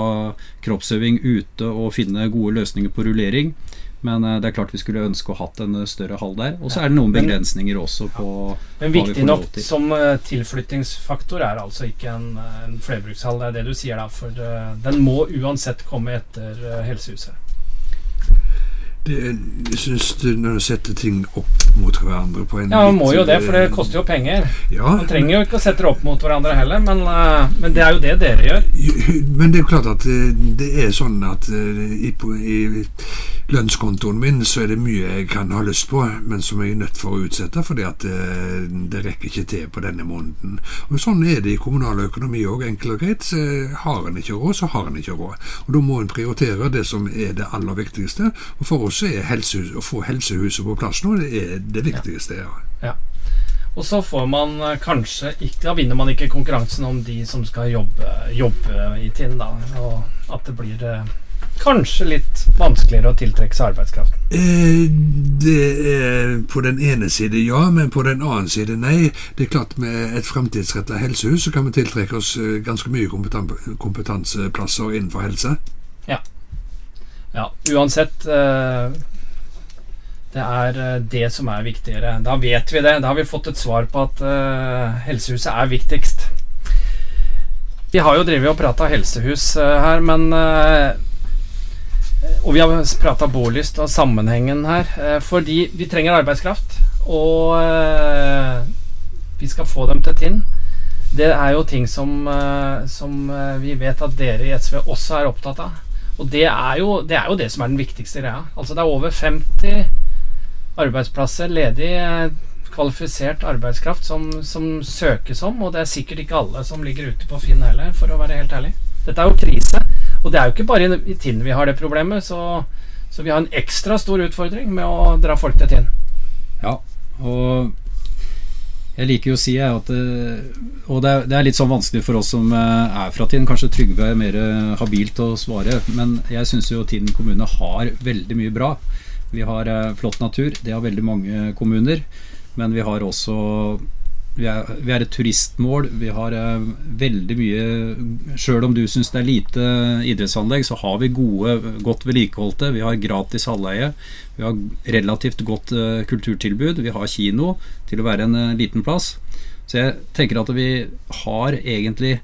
kroppsøving ute og finne gode løsninger på rullering. Men eh, det er klart vi skulle ønske å hatt en eh, større hall der. Og så er det noen begrensninger også på ja. Men viktig nok som eh, tilflyttingsfaktor er altså ikke en, en flerbrukshall. Det er det du sier da, for den må uansett komme etter Helsehuset. Det, jeg syns når du setter ting opp mot hverandre på en Ja, man må jo det, for det koster jo penger. Ja, man trenger jo ikke å sette det opp mot hverandre heller, men, men, det er jo det dere gjør. Men det er jo klart at det er sånn at i, i lønnskontoen min så er det mye jeg kan ha lyst på, men som jeg er nødt for å utsette fordi at det, eh, det rekker ikke til på denne måneden. Og Sånn er det i kommunal økonomi òg, enkelt og greit. Så har en ikke råd, så har en ikke råd. Og Da må en prioritere det som er det aller viktigste. Og For oss er helsehus, å få helsehuset på plass nå, det er det viktigste. Ja. ja. Og så får man eh, kanskje ikke Da vinner man ikke konkurransen om de som skal jobbe, jobbe i Tinn, da. Og at det blir eh, kanskje litt vanskeligere å tiltrekke seg arbeidskraften? Eh, det er på den ene side ja, men på den annen side nei. Det er klart Med et framtidsretta helsehus så kan vi tiltrekke oss eh, ganske mye kompetanseplasser innenfor helse. Ja. Ja uansett eh, Det er eh, det som er viktigere. Da vet vi det. Da har vi fått et svar på at helsehuset er viktigst. Vi har jo drevet og prata helsehus her, men og vi har prata bolyst og sammenhengen her. Eh, fordi vi trenger arbeidskraft. Og eh, vi skal få dem til Tinn. Det er jo ting som, eh, som vi vet at dere i SV også er opptatt av. Og det er, jo, det er jo det som er den viktigste greia. Altså det er over 50 arbeidsplasser ledig kvalifisert arbeidskraft som, som, søkes om, og det er sikkert ikke alle som ligger ute på Finn heller, for å være helt ærlig. Dette er jo krise. Og det er jo ikke bare i Tinn vi har det problemet, så, så, vi har en ekstra stor utfordring med å dra folk til Tinn. Ja, og jeg liker jo å si at eh, Og det er, litt sånn vanskelig for oss som eh, er fra Tinn. Kanskje Trygve er mer eh, habilt å svare, men jeg syns jo Tinn kommune har veldig mye bra. Vi har flott natur, det har veldig mange kommuner. Men vi har også vi er, vi er, et turistmål. Vi har uh, veldig mye Sjøl om du syns det er lite idrettsanlegg, så har vi gode, godt vedlikeholdte. Vi har gratis halvleie. Vi har relativt godt uh, kulturtilbud. Vi har kino til å være en uh, liten plass. Så jeg tenker at vi har egentlig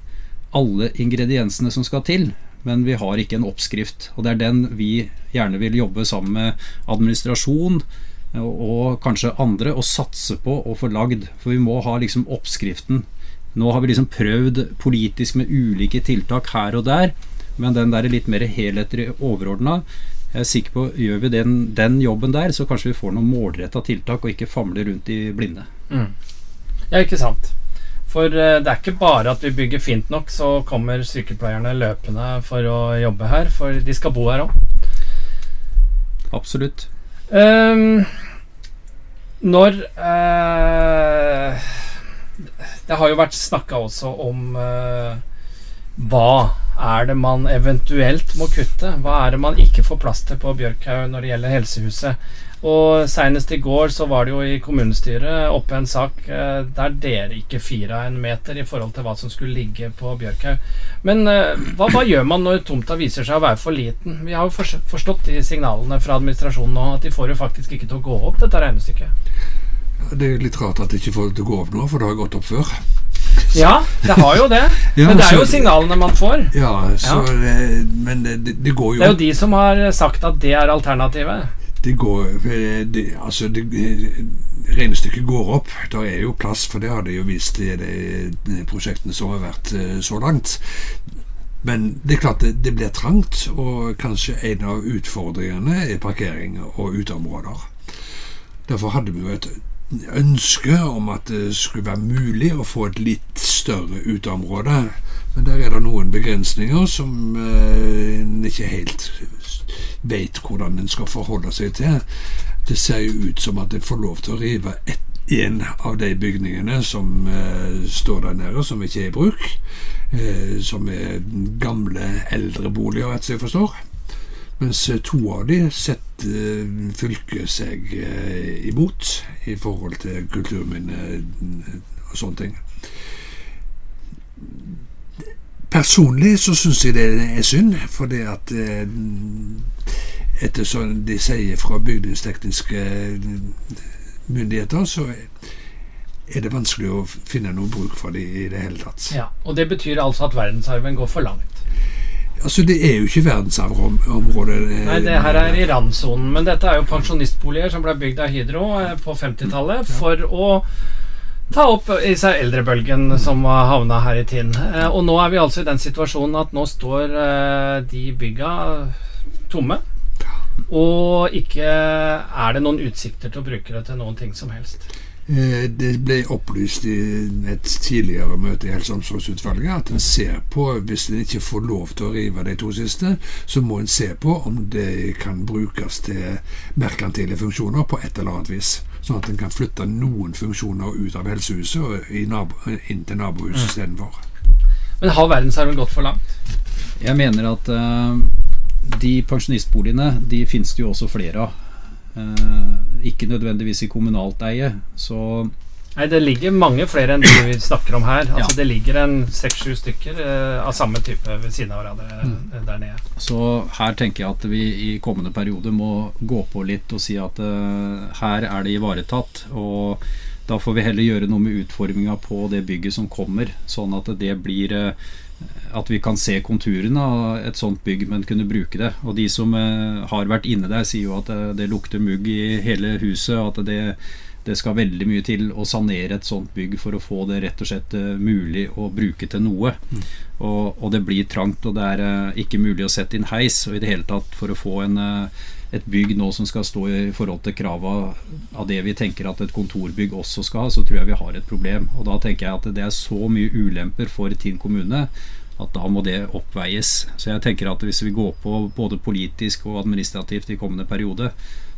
alle ingrediensene som skal til. Men vi har ikke en oppskrift. Og det er den vi gjerne vil jobbe sammen med administrasjon og kanskje andre å satse på å få lagd. For vi må ha liksom oppskriften. Nå har vi liksom prøvd politisk med ulike tiltak her og der, men den der litt mer helhetlig overordna jeg er sikker på Gjør vi den, den, jobben der, så kanskje vi får noen målretta tiltak, og ikke famler rundt i blinde. Mm. Ja, ikke sant. For uh, det er ikke bare at vi bygger fint nok, så kommer sykepleierne løpende for å jobbe her. For de skal bo her òg. Absolutt. Um, når uh, Det har jo vært snakka også om uh, hva er det man eventuelt må kutte? Hva er det man ikke får plass til på Bjørkhaug når det gjelder helsehuset? Og Senest i går så var det jo i kommunestyret oppe en sak eh, der dere ikke fira en meter i forhold til hva som skulle ligge på Bjørkhaug. Men eh, hva, hva, gjør man når tomta viser seg å være for liten? Vi har jo forstått de signalene fra administrasjonen nå, at de får jo faktisk ikke til å gå opp, dette regnestykket. Det er litt rart at de ikke får det til å gå opp nå, for det har gått opp før. Ja, det har jo det. ja, men det er jo signalene man får. Ja, så, ja. Det, men det, det, går jo Det er jo de som har sagt at det er alternativet det går det, Altså, det, regnestykket går opp. Det er jo plass, for det har de jo vist i de prosjektene som har vært eh, så langt. Men det er klart det, det blir trangt, og kanskje en av utfordringene er parkering og uteområder. Derfor hadde vi jo et ønske om at det skulle være mulig å få et litt større uteområde. Men der er det noen begrensninger som eh, ikke helt vet hvordan en skal forholde seg til. Det ser jo ut som at en får lov til å rive ett en av de bygningene som eh, står der nede, som ikke er i bruk. Eh, som er gamle eldreboliger, etter som jeg forstår. Mens to av de setter uh, fylket seg imot i forhold til kulturminne og sånne ting. Personlig så syns jeg det er synd, fordi at etter som de sier fra bygningstekniske myndigheter, så er det vanskelig å finne noe bruk for dem i det hele tatt. Ja, Og det betyr altså at verdensarven går for langt? Altså, Det er jo ikke verdensarvområdet. Nei, det her er i randsonen. Men dette er jo pensjonistboliger som ble bygd av Hydro eh, på 50-tallet for å ta opp i seg eldrebølgen som havna her i Tinn. Eh, og nå er vi altså i den situasjonen at nå står eh, de bygga tomme. Og ikke er det noen utsikter til å bruke det til noen ting som helst. Eh, det ble opplyst i et tidligere møte i Helse- og omsorgsutvalget at en ser på, hvis en ikke får lov til å rive de to siste, så må en se på om det kan brukes til merkantile funksjoner på et eller annet vis. Sånn at en kan flytte noen funksjoner ut av helsehuset og inn til nabohuset mm. istedenfor. Men har verdensarven gått for langt? Jeg mener at uh, de pensjonistboligene de finnes det jo også flere av. Uh, ikke nødvendigvis i kommunalt eie. Så Nei, det ligger mange flere enn de vi snakker om her. Altså Ja. Det ligger en seks-sju stykker eh, av samme type ved siden av hverandre Mm. eh, der nede. Så her tenker jeg at vi i kommende periode må gå på litt og si at eh, her er det ivaretatt. Og da får vi heller gjøre noe med utforminga på det bygget som kommer, sånn at det blir eh, at vi kan se konturene av et sånt bygg, men kunne bruke det. Og de som har vært inne der, sier jo at det, det lukter mugg i hele huset. at det, det skal veldig mye til å sanere et sånt bygg for å få det rett og slett eh, mulig å bruke til noe. Og, og det blir trangt, og det er eh, ikke mulig å sette inn heis. Og i det hele tatt, for å få en, eh, et bygg nå som skal stå i forhold til krava av det vi tenker at et kontorbygg også skal ha, så tror jeg vi har et problem. Og da tenker jeg at det er så mye ulemper for Tinn kommune at da må det oppveies. Så jeg tenker at hvis vi går på både politisk og administrativt i kommende periode,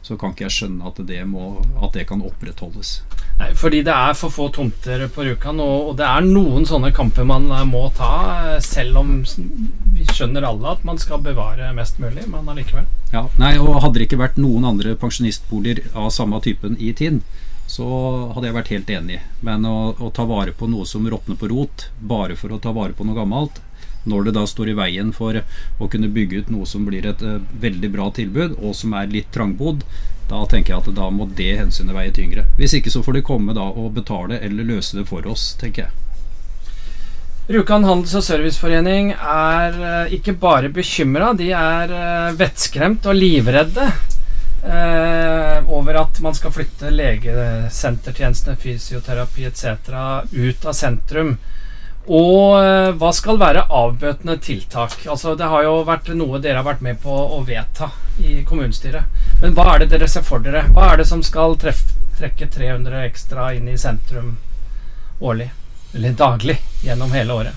så kan ikke jeg skjønne at det, må, at det kan opprettholdes. Nei, fordi det er for få tomter på Rjukan, og, og det er noen sånne kamper man eh, må ta, eh, selv om vi skjønner alle at man skal bevare mest mulig, men allikevel. Ja, nei, og Hadde det ikke vært noen andre pensjonistboliger av samme typen i Tinn, så hadde jeg vært helt enig. Men å, å ta vare på noe som råtner på rot, bare for å ta vare på noe gammelt, når det da står i veien for å kunne bygge ut noe som blir et eh, veldig bra tilbud, og som er litt trangbodd, da tenker jeg at da må det hensynet veie tyngre. Hvis ikke så får de komme da og betale eller løse det for oss, tenker jeg. Rjukan handels- og serviceforening er eh, ikke bare bekymra, de er eh, vettskremt og livredde eh, over at man skal flytte legesentertjenestene, fysioterapi etc. ut av sentrum. Og eh, hva skal være avbøtende tiltak? Altså, det har jo vært noe dere har vært med på å vedta i kommunestyret. Men hva er det dere ser for dere? Hva er det som skal treff, trekke 300 ekstra inn i sentrum årlig? Eller daglig gjennom hele året?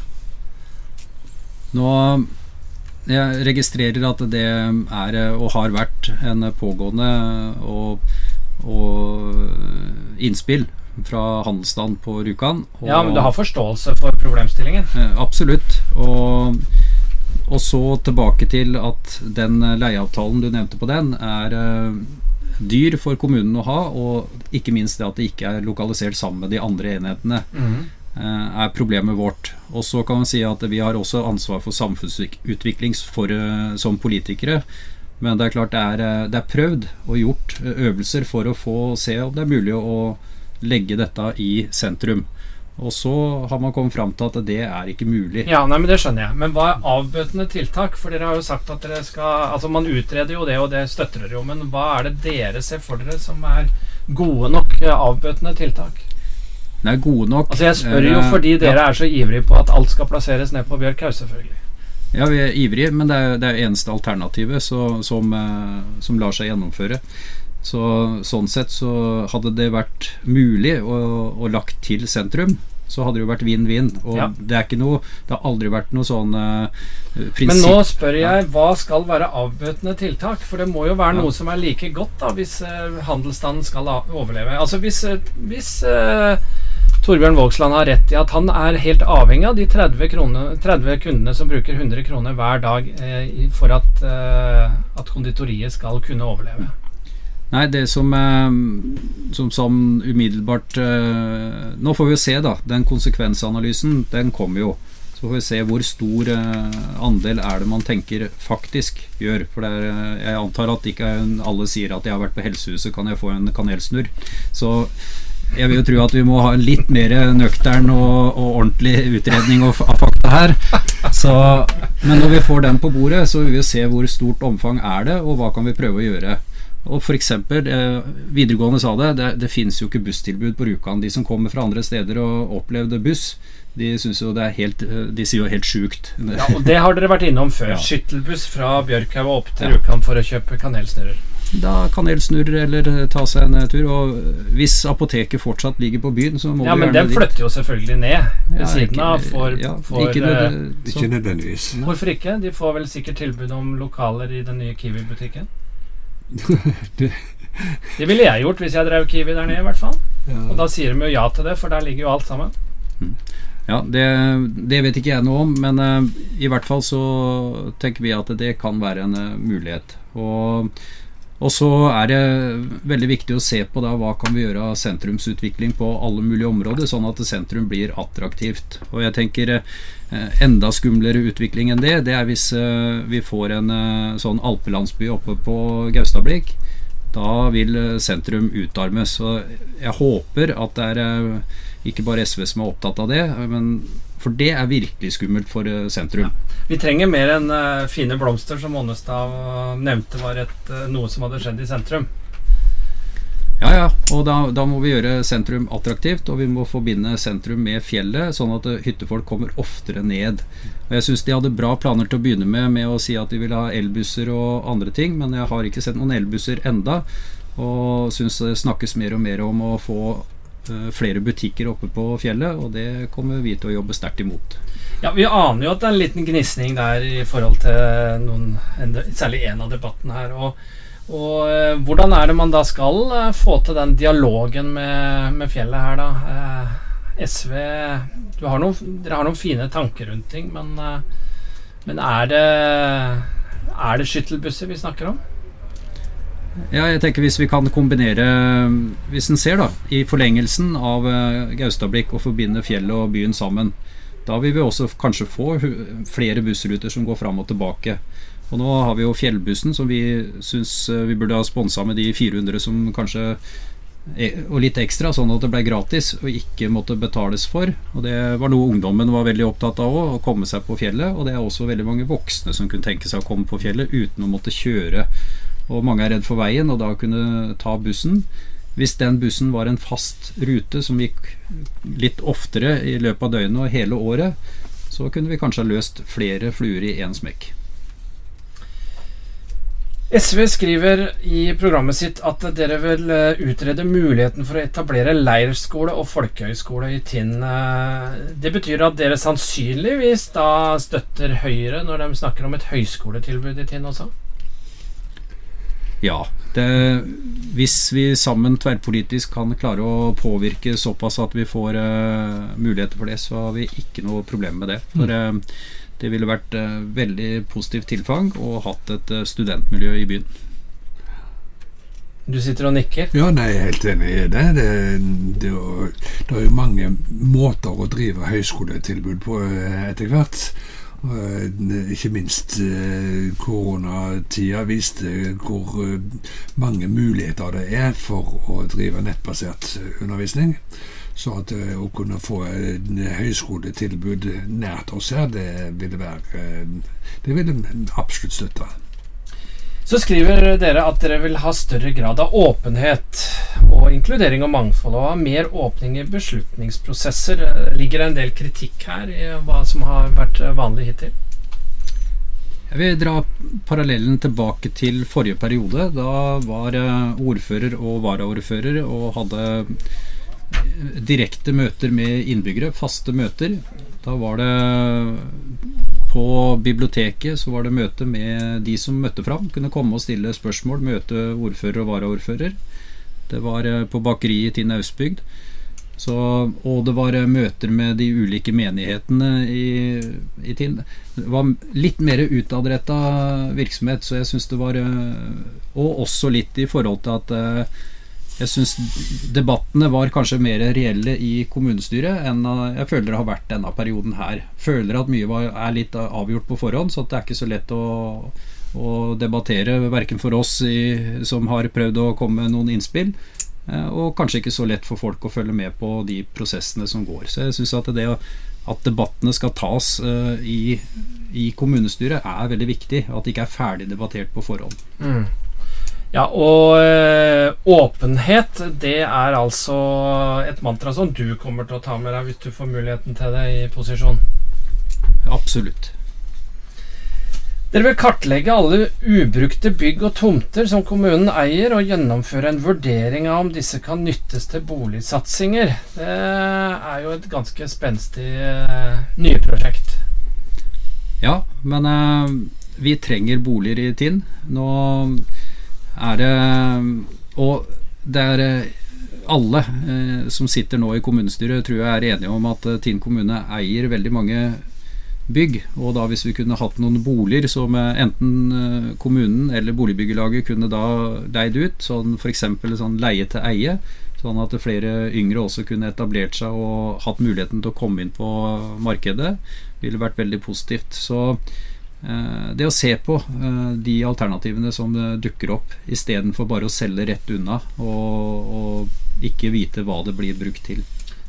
Nå jeg registrerer at det er og har vært en pågående og, og innspill fra handelsstand på Rjukan. Ja, men du har forståelse for problemstillingen? Absolutt. Og, og så tilbake til at den leieavtalen du nevnte på den, er eh, dyr for kommunen å ha, og ikke minst det at det ikke er lokalisert sammen med de andre enhetene Mm. er problemet vårt. Og så kan man si at vi har også ansvar for samfunnsutvikling for, eh, som politikere. Men det er klart det er, det er prøvd og gjort øvelser for å få se om det er mulig å legge dette i sentrum. Og så har man kommet fram til at det er ikke mulig. Ja, nei, men Det skjønner jeg. Men hva er avbøtende tiltak? For dere har jo sagt at dere skal Altså, man utreder jo det, og det støtter dere jo. Men hva er det dere ser for dere som er gode nok eh, avbøtende tiltak? Er gode nok. Altså, Jeg spør jo Eh, fordi dere ja, er så ivrige på at alt skal plasseres ned på Bjørkhaug, selvfølgelig. Ja, vi er ivrige, men det er det er eneste alternativet som, eh, som lar seg gjennomføre. Så, sånn sett så hadde det vært mulig å, å lagt til sentrum. Så hadde det jo vært vinn-vinn. Og Ja. det er ikke noe Det har aldri vært noe sånn uh, prinsipp Men nå spør jeg hva skal være avbøtende tiltak? For det må jo være Ja. noe som er like godt da hvis uh, handelsstanden skal overleve. Altså hvis, uh, hvis Torbjørn Vågsland har rett i at han er helt avhengig av de 30, kroner, 30 kundene som bruker 100 kroner hver dag eh, for at, eh, at konditoriet skal kunne overleve. Nei, det som, eh, som, som umiddelbart eh, Nå får vi jo se, da. Den konsekvensanalysen, den kommer jo. Så får vi se hvor stor eh, andel er det man tenker faktisk gjør. For er, jeg antar at ikke alle sier at jeg har vært på helsehuset, kan jeg få en kanelsnurr. Så jeg vil jo tro at vi må ha en litt mer nøktern og, og ordentlig utredning av fakta her. Så, men når vi får den på bordet, så vil vi se hvor stort omfang er det, og hva kan vi prøve å gjøre. Og for eksempel, eh, Videregående sa det, det, det finnes jo ikke busstilbud på Rjukan. De som kommer fra andre steder og opplevde buss, de, synes jo det er helt, eh, de sier jo helt sjukt. Ja, og det har dere vært innom før. Ja. Skyttelbuss fra Bjørkhaug og opp til Ja. Rjukan for å kjøpe kanelsnurrer. Da kanelsnurrer eller eh, ta seg en tur. Og hvis apoteket fortsatt ligger på byen, så må Ja, du men den flytter jo selvfølgelig ned ved Ja, siden av for, ja, for ikke eh, Så, Ikke nødvendigvis. Hvorfor ikke? De får vel sikkert tilbud om lokaler i den nye Kiwi-butikken. Det- Det ville jeg gjort hvis jeg drev Kiwi der nede, i hvert fall. Ja. Og da sier de jo ja til det, for der ligger jo alt sammen. Ja, det, det, vet ikke jeg noe om, men uh, i hvert fall så tenker vi at det kan være en uh, mulighet. Og, og, så er det veldig viktig å se på da hva kan vi gjøre av sentrumsutvikling på alle mulige områder, sånn at sentrum blir attraktivt. Og jeg tenker uh, enda skumlere utvikling enn det, det er hvis vi får en sånn alpelandsby oppe på Gaustablikk. Da vil sentrum utarmes. Og jeg håper at det er ikke bare SV som er opptatt av det, men for det er virkelig skummelt for eh, sentrum. Ja. Vi trenger mer enn uh, fine blomster, som Ånestad nevnte var et, uh, noe som hadde skjedd i sentrum. Ja, ja. Og da, da, må vi gjøre sentrum attraktivt, og vi må forbinde sentrum med fjellet, sånn at hyttefolk kommer oftere ned. Og Jeg syns de hadde bra planer til å begynne med, med å si at de ville ha elbusser og andre ting, men jeg har ikke sett noen elbusser enda. Og syns det snakkes mer og mer om å få flere butikker oppe på fjellet, og det kommer vi til å jobbe sterkt imot. Ja, Vi aner jo at det er en liten gnisning der i forhold til noen, særlig én av debattene her. Og, og, eh, hvordan er det man da skal eh, få til den dialogen med, med fjellet her, da? SV har noen, Dere har noen fine tanker rundt ting, men, men er det er det skyttelbusser vi snakker om? Ja, jeg tenker Hvis vi kan kombinere Hvis en ser da i forlengelsen av uh, Gaustablikk og forbinde fjellet og byen sammen, da vil vi også kanskje få flere bussruter som går fram og tilbake. Og Nå har vi jo Fjellbussen, som vi syns uh, vi burde ha sponsa med de 400 som kanskje og litt ekstra, sånn at det ble gratis og ikke måtte betales for. Og Det var noe ungdommen var veldig opptatt av òg, å komme seg på fjellet. Og det er også veldig mange voksne som kunne tenke seg å komme på fjellet uten å måtte kjøre og mange er redd for veien, og da kunne ta bussen. Hvis den bussen var en fast rute som gikk litt oftere i løpet av døgnet og hele året, så kunne vi kanskje ha løst flere fluer i én smekk. SV skriver i programmet sitt at dere vil eh, utrede muligheten for å etablere leirskole og folkehøyskole i Tinn. Eh, det betyr at dere sannsynligvis da støtter Høyre når de snakker om et høyskoletilbud i Tinn også? Ja. Det, hvis vi sammen tverrpolitisk kan klare å påvirke såpass at vi får uh, muligheter for det, så har vi ikke noe problem med det. For uh, det ville vært uh, veldig positivt tilfang og hatt et studentmiljø i byen. Du sitter og nikker? Ja, nei, jeg er helt enig i det. Det, det, det er jo mange måter å drive høyskoletilbud på etter hvert. Eh, ikke minst eh, koronatida viste hvor eh, mange muligheter det er for å drive nettbasert undervisning. Så at å kunne få høyskoletilbud nært oss her, det ville være Det ville absolutt støtte. Så skriver dere at dere vil ha større grad av åpenhet og inkludering og mangfold, og ha mer åpning i beslutningsprosesser. Ligger det en del kritikk her i hva som har vært vanlig hittil? Jeg vil dra parallellen tilbake til forrige periode. Da var eh, ordfører og varaordfører og hadde eh, direkte møter med innbyggere, faste møter. Da var det på biblioteket så var det møte med de som møtte fram. Kunne komme og stille spørsmål, møte ordfører og varaordfører. Det var eh, på bakeriet i Tinn Austbygd. Så, og det var eh, møter med de ulike menighetene i, i Tinn. Det var litt mer utadretta virksomhet, så jeg syns det var eh, Og også litt i forhold til at jeg syns debattene var kanskje mer reelle i kommunestyret enn jeg føler det har vært denne perioden her. Føler at mye var, er litt avgjort på forhånd, så det er ikke så lett å, å debattere, verken for oss i, som har prøvd å komme med noen innspill, eh, og kanskje ikke så lett for folk å følge med på de prosessene som går. Så jeg syns at det at debattene skal tas uh, i, i, kommunestyret er veldig viktig. At det ikke er ferdig debattert på forhånd. Mm. Ja, og ø, åpenhet, det er altså et mantra som du kommer til å ta med deg hvis du får muligheten til det i posisjon? Absolutt. Dere vil kartlegge alle ubrukte bygg og tomter som kommunen eier, og gjennomføre en vurdering av om disse kan nyttes til boligsatsinger. Det er jo et ganske spenstig nyprosjekt. nye prosjekt. Ja, men ø, vi trenger boliger i Tinn. Nå er det Og det er alle eh, som sitter nå i kommunestyret, tror jeg er enige om at eh, Tinn kommune eier veldig mange bygg. Og da hvis vi kunne hatt noen boliger som eh, enten eh, kommunen eller boligbyggelaget kunne da leid ut, sånn f.eks. sånn leie til eie, sånn at flere yngre også kunne etablert seg og hatt muligheten til å komme inn på markedet, ville vært veldig positivt. Så Eh, det å se på eh, de alternativene som dukker opp, istedenfor bare å selge rett unna og, og, ikke vite hva det blir brukt til.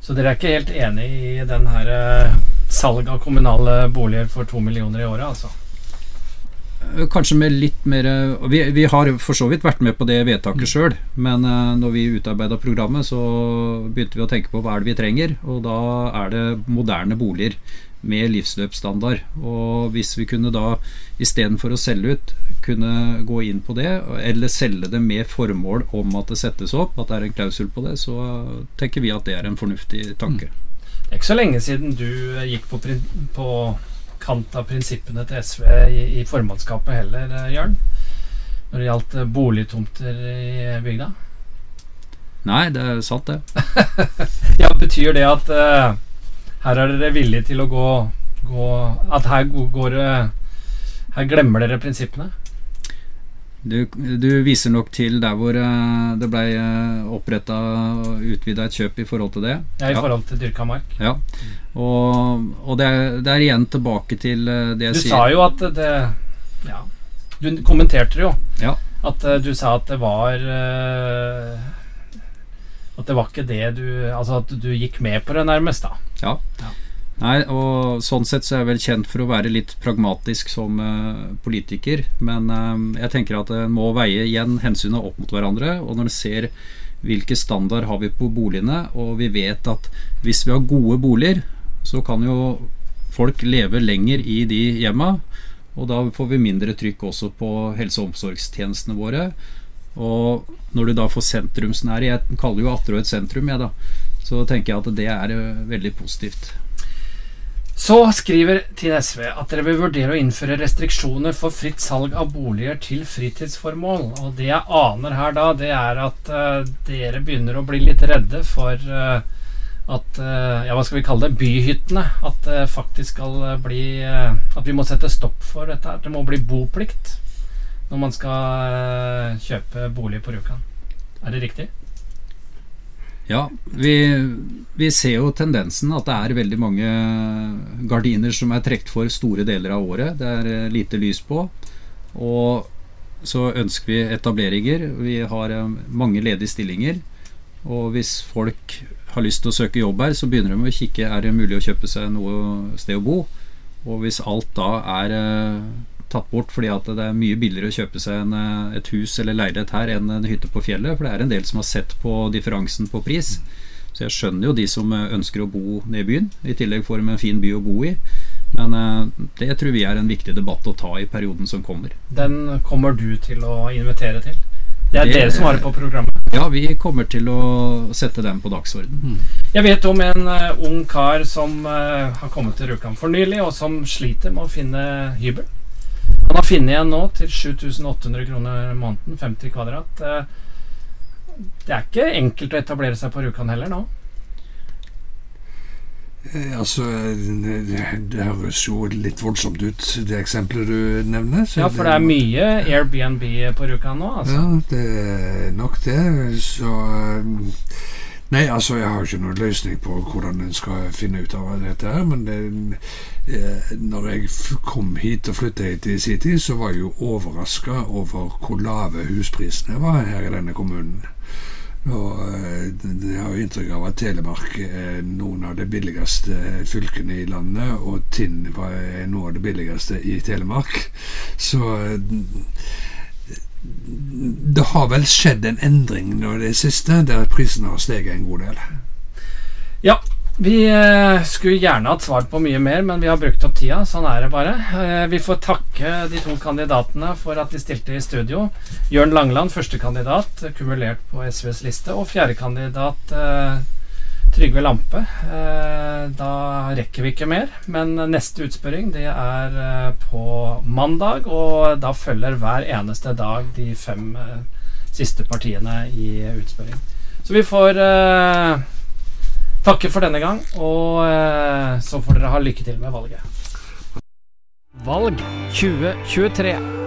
Så dere er ikke helt enig i den her eh, salg av kommunale boliger for to millioner i året, altså? Kanskje med litt mer vi, vi, har for så vidt vært med på det vedtaket sjøl, men når vi utarbeida programmet, så begynte vi å tenke på hva er det vi trenger, og da er det moderne boliger med livsløpsstandard. Og hvis vi kunne da istedenfor å selge ut, kunne gå inn på det, eller selge det med formål om at det settes opp, at det er en klausul på det, så tenker vi at det er en fornuftig tanke. Mm. Det er ikke så lenge siden du gikk på, på kant av prinsippene til SV i, i formannskapet heller, eh, Jørn? Når det gjaldt eh, boligtomter i bygda? Nei, det er sant, det. ja, Betyr det at uh, her er dere villige til å gå, gå At her går det Her glemmer dere prinsippene? Du, du, viser nok til der hvor uh, det ble uh, oppretta og utvida et kjøp i forhold til det. Ja, i forhold til dyrka mark. Ja. Og, og det, er, det, er, igjen tilbake til uh, det jeg du sier Du sa jo at det Ja. Du kommenterte det jo. Ja. At du sa at det var At det var ikke det du Altså at du gikk med på det, nærmest, da. Ja. ja. Nei, og Sånn sett så er jeg vel kjent for å være litt pragmatisk som uh, politiker. Men uh, jeg tenker at en må veie igjen hensynet opp mot hverandre. Og når en ser hvilke standard har vi på boligene, og vi vet at hvis vi har gode boliger, så kan jo folk leve lenger i de hjemma. Og da får vi mindre trykk også på helse- og omsorgstjenestene våre. Og når du da får sentrumsnære Jeg kaller jo Atterå et sentrum, jeg, da så tenker jeg at det er eh, veldig positivt. Så skriver til SV at dere vil vurdere å innføre restriksjoner for fritt salg av boliger til fritidsformål. Og det jeg aner her da, det er at uh, dere begynner å bli litt redde for uh, at uh, Ja, hva skal vi kalle det? Byhyttene. At det faktisk skal bli At vi må sette stopp for dette. her. Det må bli boplikt når man skal kjøpe bolig på Rjukan. Er det riktig? Ja, vi, vi, ser jo tendensen at det er veldig mange gardiner som er trukket for store deler av året. Det er eh, lite lys på. Og så ønsker vi etableringer. Vi har eh, mange ledige stillinger. Og hvis folk har lyst til å søke jobb her, så begynner de å kikke er det mulig å kjøpe seg noe sted å bo. Og hvis alt da er eh, tatt bort fordi at det er mye billigere å kjøpe seg en, eh, et hus eller leilighet her enn en hytte på fjellet. For det er en del som har sett på differansen på pris. Så jeg skjønner jo de som eh, ønsker å bo nede i byen. I tillegg får de en fin by å bo i. Men uh, det tror vi er en viktig debatt å ta i perioden som kommer. Den kommer du til å invitere til? Det er det, dere som har det på programmet? Ja, vi kommer til å sette den på dagsorden. Mm. Jeg vet om en uh, ung kar som uh, har kommet til Rjukan for nylig, og som sliter med å finne hybel. Han har funnet en nå til 7800 kroner måneden, 50 kvadrat. Eh, det er ikke enkelt å etablere seg på Rjukan heller nå? Eh, altså, det, det, høres jo litt voldsomt ut, det eksempelet du nevner. ja, for det er mye Airbnb på Rjukan nå, altså. Ja, det er nok det. Så Nei, altså jeg har ikke noen løsning på hvordan en skal finne ut av dette her, men det, eh, når jeg kom hit og flytta hit i sin tid, så var jeg jo overraska over hvor lave husprisene var her i denne kommunen. Og eh, Jeg har jo inntrykk av at Telemark er noen av de billigste fylkene i landet, og Tinn er noe av det billigste i Telemark. Så det har vel skjedd en endring nå i det siste, der prisene har steget en god del. Ja, vi eh, skulle gjerne hatt svar på mye mer, men vi har brukt opp tida. Sånn er det bare. Eh, vi får takke de to kandidatene for at de stilte i studio. Jørn Langland, førstekandidat, kumulert på SVs liste, og fjerdekandidat eh, Trygve Lampe. Eh, da rekker vi ikke mer, men neste utspørring det er eh, på mandag. Og da følger hver eneste dag de fem eh, siste partiene i utspørring. Så vi får takke for denne gang, og så får dere ha lykke til med valget. Valg 2023.